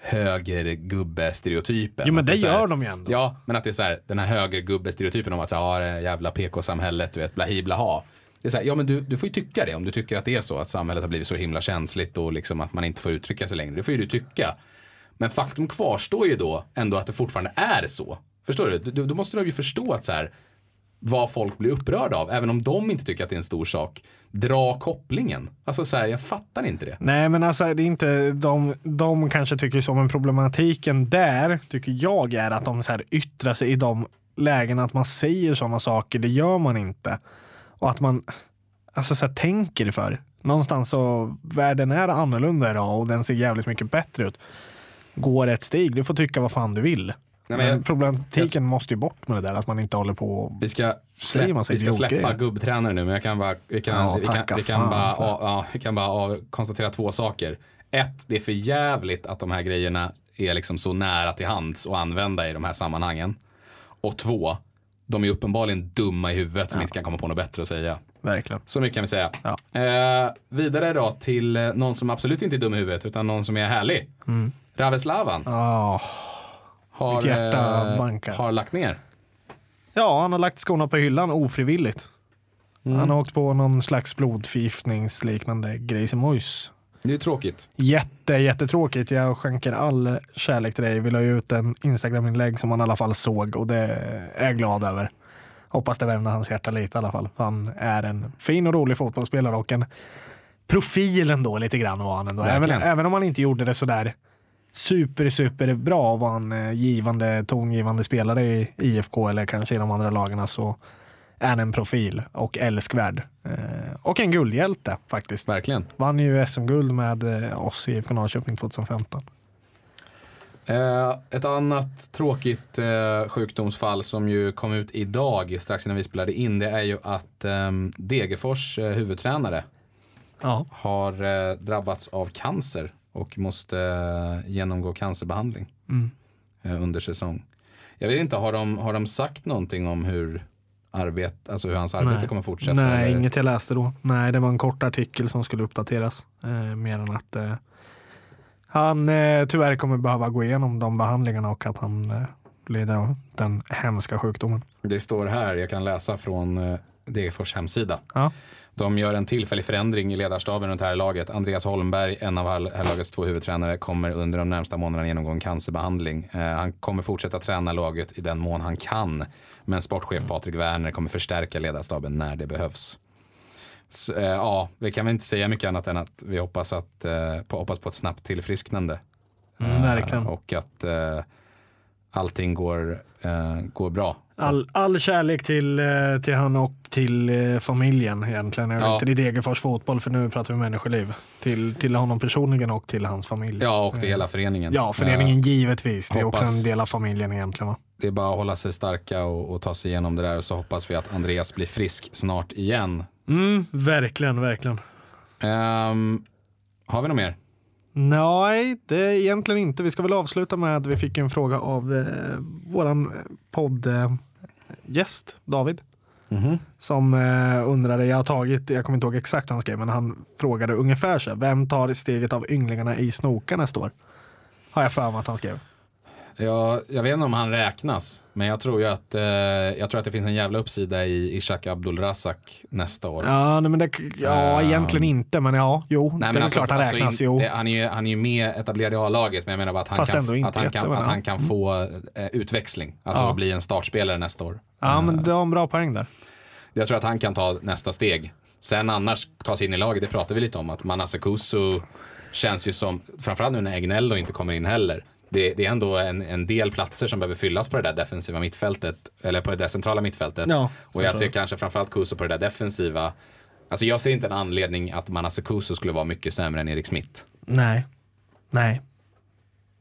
högergubbe-stereotypen. Jo men det är så här- gör de ju ändå. Ja, men att det är så här, den här högergubbe-stereotypen om att så här, ja, det jävla PK-samhället, du vet, blahi blaha. Det är så här, ja men du, du får ju tycka det om du tycker att det är så att samhället har blivit så himla känsligt och liksom att man inte får uttrycka sig längre. Det får ju du tycka. Men faktum kvarstår ju då ändå att det fortfarande är så. Förstår du? Då måste du ju förstå att så här, vad folk blir upprörda av, även om de inte tycker att det är en stor sak. Dra kopplingen. Alltså så här, jag fattar inte det. Nej men alltså det är inte, de, de kanske tycker så, men problematiken där tycker jag är att de så här yttrar sig i de lägen att man säger sådana saker, det gör man inte. Och att man alltså så här, tänker för. Någonstans så, världen är annorlunda idag och den ser jävligt mycket bättre ut. Går ett steg, du får tycka vad fan du vill. Nej, men men jag- problematiken måste ju bort med det där, att man inte håller på och Vi ska, släpp, man vi ska släppa gubbtränare nu, men jag kan bara, vi kan, Ja, vi kan, vi kan bara, för. ja, ja, vi kan bara av, konstatera två saker. Ett, det är för jävligt att de här grejerna är liksom så nära till hands att använda i de här sammanhangen. Och två, de är uppenbarligen dumma i huvudet som inte kan komma på något bättre att säga. verkligen. Så mycket kan vi säga. Ja. Eh, vidare då till eh, någon som absolut inte är dum i huvudet, utan någon som är härlig. Raveslavan Ja. har, eh, bankar. har lagt ner. Ja, han har lagt skorna på hyllan ofrivilligt. Mm. Han har åkt på någon slags blodförgiftningsliknande grej som ojs. Det är tråkigt. Jätte, jättetråkigt. Jag skänker all kärlek till dig. Vi la ut en Instagram-inlägg som han i alla fall såg och det är jag glad över. Hoppas det värmde hans hjärta lite i alla fall. Han är en fin och rolig fotbollsspelare och en profil ändå lite grann var han ändå. Även, även om han inte gjorde det sådär super, super bra var han eh, givande, tongivande spelare i IFK eller kanske i de andra lagarna så är han en profil och älskvärd. Eh, och en guldhjälte faktiskt. Verkligen. Vann ju SM-guld med eh, oss i IFK Norrköping 2015. Eh, ett annat tråkigt sjukdomsfall som ju kom ut idag strax innan vi spelade in det är ju att eh, Degerfors huvudtränare Ja. har drabbats av cancer och måste genomgå cancerbehandling Mm. eh, under säsong. Jag vet inte, har de, har de sagt någonting om hur, arbet, alltså hur hans arbete Nej. kommer fortsätta? Nej, eller? inget jag läste då. Nej, det var en kort artikel som skulle uppdateras. Eh, mer än att eh, han eh, tyvärr kommer behöva gå igenom de behandlingarna och att han eh, lider av den hemska sjukdomen. Det står här, jag kan läsa från eh, Degerfors hemsida. Ja. De gör en tillfällig förändring i ledarstaben runt det här laget. Andreas Holmberg, en av här här lagets två huvudtränare, kommer under de närmsta månaderna genomgå en cancerbehandling. Eh, han kommer fortsätta träna laget i den mån han kan. Men sportchef Patrik Werner kommer förstärka ledarstaben när det behövs. Så, eh, ja, vi kan väl inte säga mycket annat än att vi hoppas, att, eh, på, hoppas på ett snabbt tillfrisknande. Mm, verkligen. och att allting går, går bra. All, all kärlek till, eh, till han och till eh, familjen egentligen. Ja. inte i Degerfors fotboll för nu pratar vi människoliv. Till, till honom personligen och till hans familj. Ja, och till hela föreningen. Ja, föreningen givetvis. Det är också en del av familjen egentligen. Va? det är bara att hålla sig starka och, och ta sig igenom det där och så hoppas vi att Andreas blir frisk snart igen. Mm, verkligen, verkligen. Ehm, har vi något mer? Nej, det är egentligen inte. Vi ska väl avsluta med att vi fick en fråga av eh, våran poddgäst eh, David. Mhm. Som eh, undrade, jag har tagit, jag kommer inte ihåg exakt vad han skrev, men han frågade ungefär så vem tar steget av ynglingarna i Snoka nästa år? Har jag för mig att han skrev. Ja, jag vet inte om han räknas, men jag tror ju att, eh, jag tror att det finns en jävla uppsida i Ishak Abdulrazak nästa år. Ja, nej, men det, ja Ehm. egentligen inte, men ja, jo, Nej, det är men väl alltså, klart han alltså räknas. inte- jo. han, är ju, han är ju med etablerad i A-laget, men jag menar bara att han Fast kan, inte att han kan, att han kan få eh, utväxling. Alltså Ja. bli en startspelare nästa år. Ja, Eh, men du har en bra poäng där. Jag tror att han kan ta nästa steg. Sen annars ta sig in i laget, det pratar vi lite om. Att Manasse Kusu känns ju som, framförallt nu när Egnello inte kommer in heller. Det, det är ändå en, en del platser som behöver fyllas på det där defensiva mittfältet. Eller på det där centrala mittfältet. Ja, och jag ser kanske framförallt Kusu på det där defensiva. Alltså jag ser inte en anledning att Manasse Kusu skulle vara mycket sämre än Erik Smith. Nej. Nej.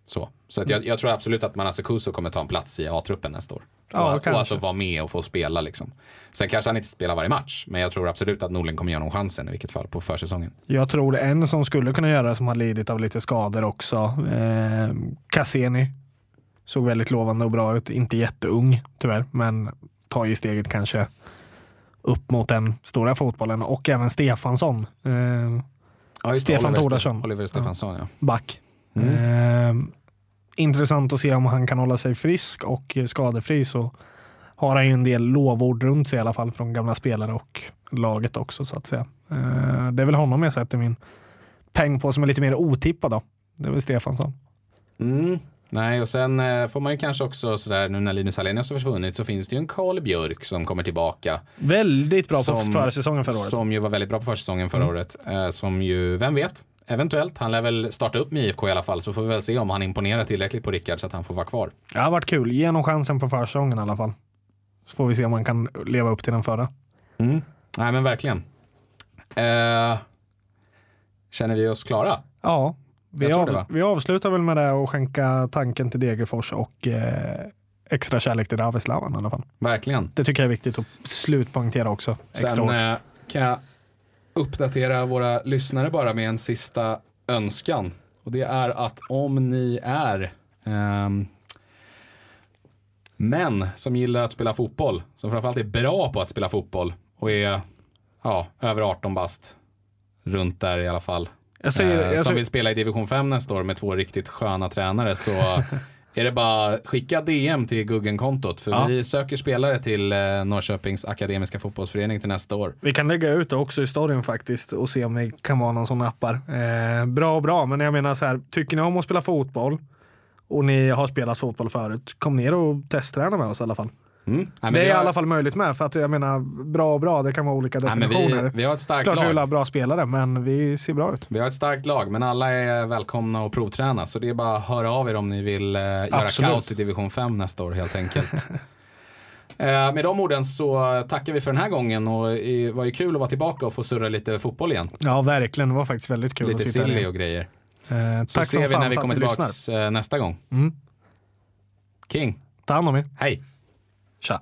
Så, så att jag, jag tror absolut att Manasse Kusu kommer ta en plats i A-truppen nästa år. Ja, och, och alltså vara med och få spela liksom. Sen kanske han inte spelar varje match, men jag tror absolut att Norling kommer ge honom chansen i vilket fall på försäsongen. Jag tror en som skulle kunna göra det som har lidit av lite skador också. Eh, Cassini. Såg väldigt lovande och bra ut. Inte jätteung tyvärr, men tar ju steget kanske upp mot den stora fotbollen. Och även Stefansson, eh, Ja, Stefan Oliver Thordarson. Oliver Stefansson, ja. back. Mm. Eh, intressant att se om han kan hålla sig frisk och skadefri så har han ju en del lovord runt sig i alla fall från gamla spelare och laget också så att säga. Eh, det är väl honom jag sätter min peng på som är lite mer otippad då. Det är väl Stefansson. Mm. Nej, och sen eh, får man ju kanske också sådär nu när Linus Hallenius har försvunnit så finns det ju en Karl Björk som kommer tillbaka. Väldigt bra på Som- försäsongen förra året. Som ju var väldigt bra på försäsongen förra Mm. året. Eh, som ju, vem vet, eventuellt. Han lär väl starta upp med IFK i alla fall så får vi väl se om han imponerar tillräckligt på Rickard så att han får vara kvar. Det har varit kul. Ge honom chansen på försäsongen i alla fall. Så får vi se om han kan leva upp till den förra. Mm. Nej men verkligen. Eh, känner vi oss klara? Ja, vi, av, vi avslutar väl med det och skänka tanken till Degerfors och eh, extra kärlek till Ravislavan i alla fall. Verkligen. Det tycker jag är viktigt att slutpoängtera också. Extra Sen eh, kan jag uppdatera våra lyssnare bara med en sista önskan. Och det är att om ni är ehm, män som gillar att spela fotboll, som framförallt är bra på att spela fotboll och är ja, över 18 bast, runt där i alla fall. jag säger, eh, jag som vill spela i division 5 nästa år med två riktigt sköna tränare så (laughs) är det bara skicka DM till Guggen-kontot för Ja. vi söker spelare till eh, Norrköpings akademiska fotbollsförening till nästa år. vi kan lägga ut det också i storyn faktiskt och se om det kan vara någon som nappar. Eh, bra och bra, men jag menar så här, tycker ni om att spela fotboll och ni har spelat fotboll förut, kom ner och testträna med oss i alla fall. Mm. Nej, det är vi i har- alla fall möjligt med, för att jag menar, bra och bra, det kan vara olika Nej, definitioner. vi, vi har ett starkt Klart vi vill lag. ha bra spelare, men vi ser bra ut. Vi har ett starkt lag, men alla är välkomna att provträna. Så det är bara att höra av er om ni vill eh, göra Absolut. kaos i division 5 nästa år helt enkelt. (laughs) eh, med de orden så tackar vi för den här gången och det var ju kul att vara tillbaka och få surra lite fotboll igen. Ja, verkligen. Det var faktiskt väldigt kul lite att sitta silly här. och grejer. Eh, Så tack ser som vi när vi kommer tillbaka lyssnar. nästa gång. Mm. King, Ta hand om er. hej! Tja.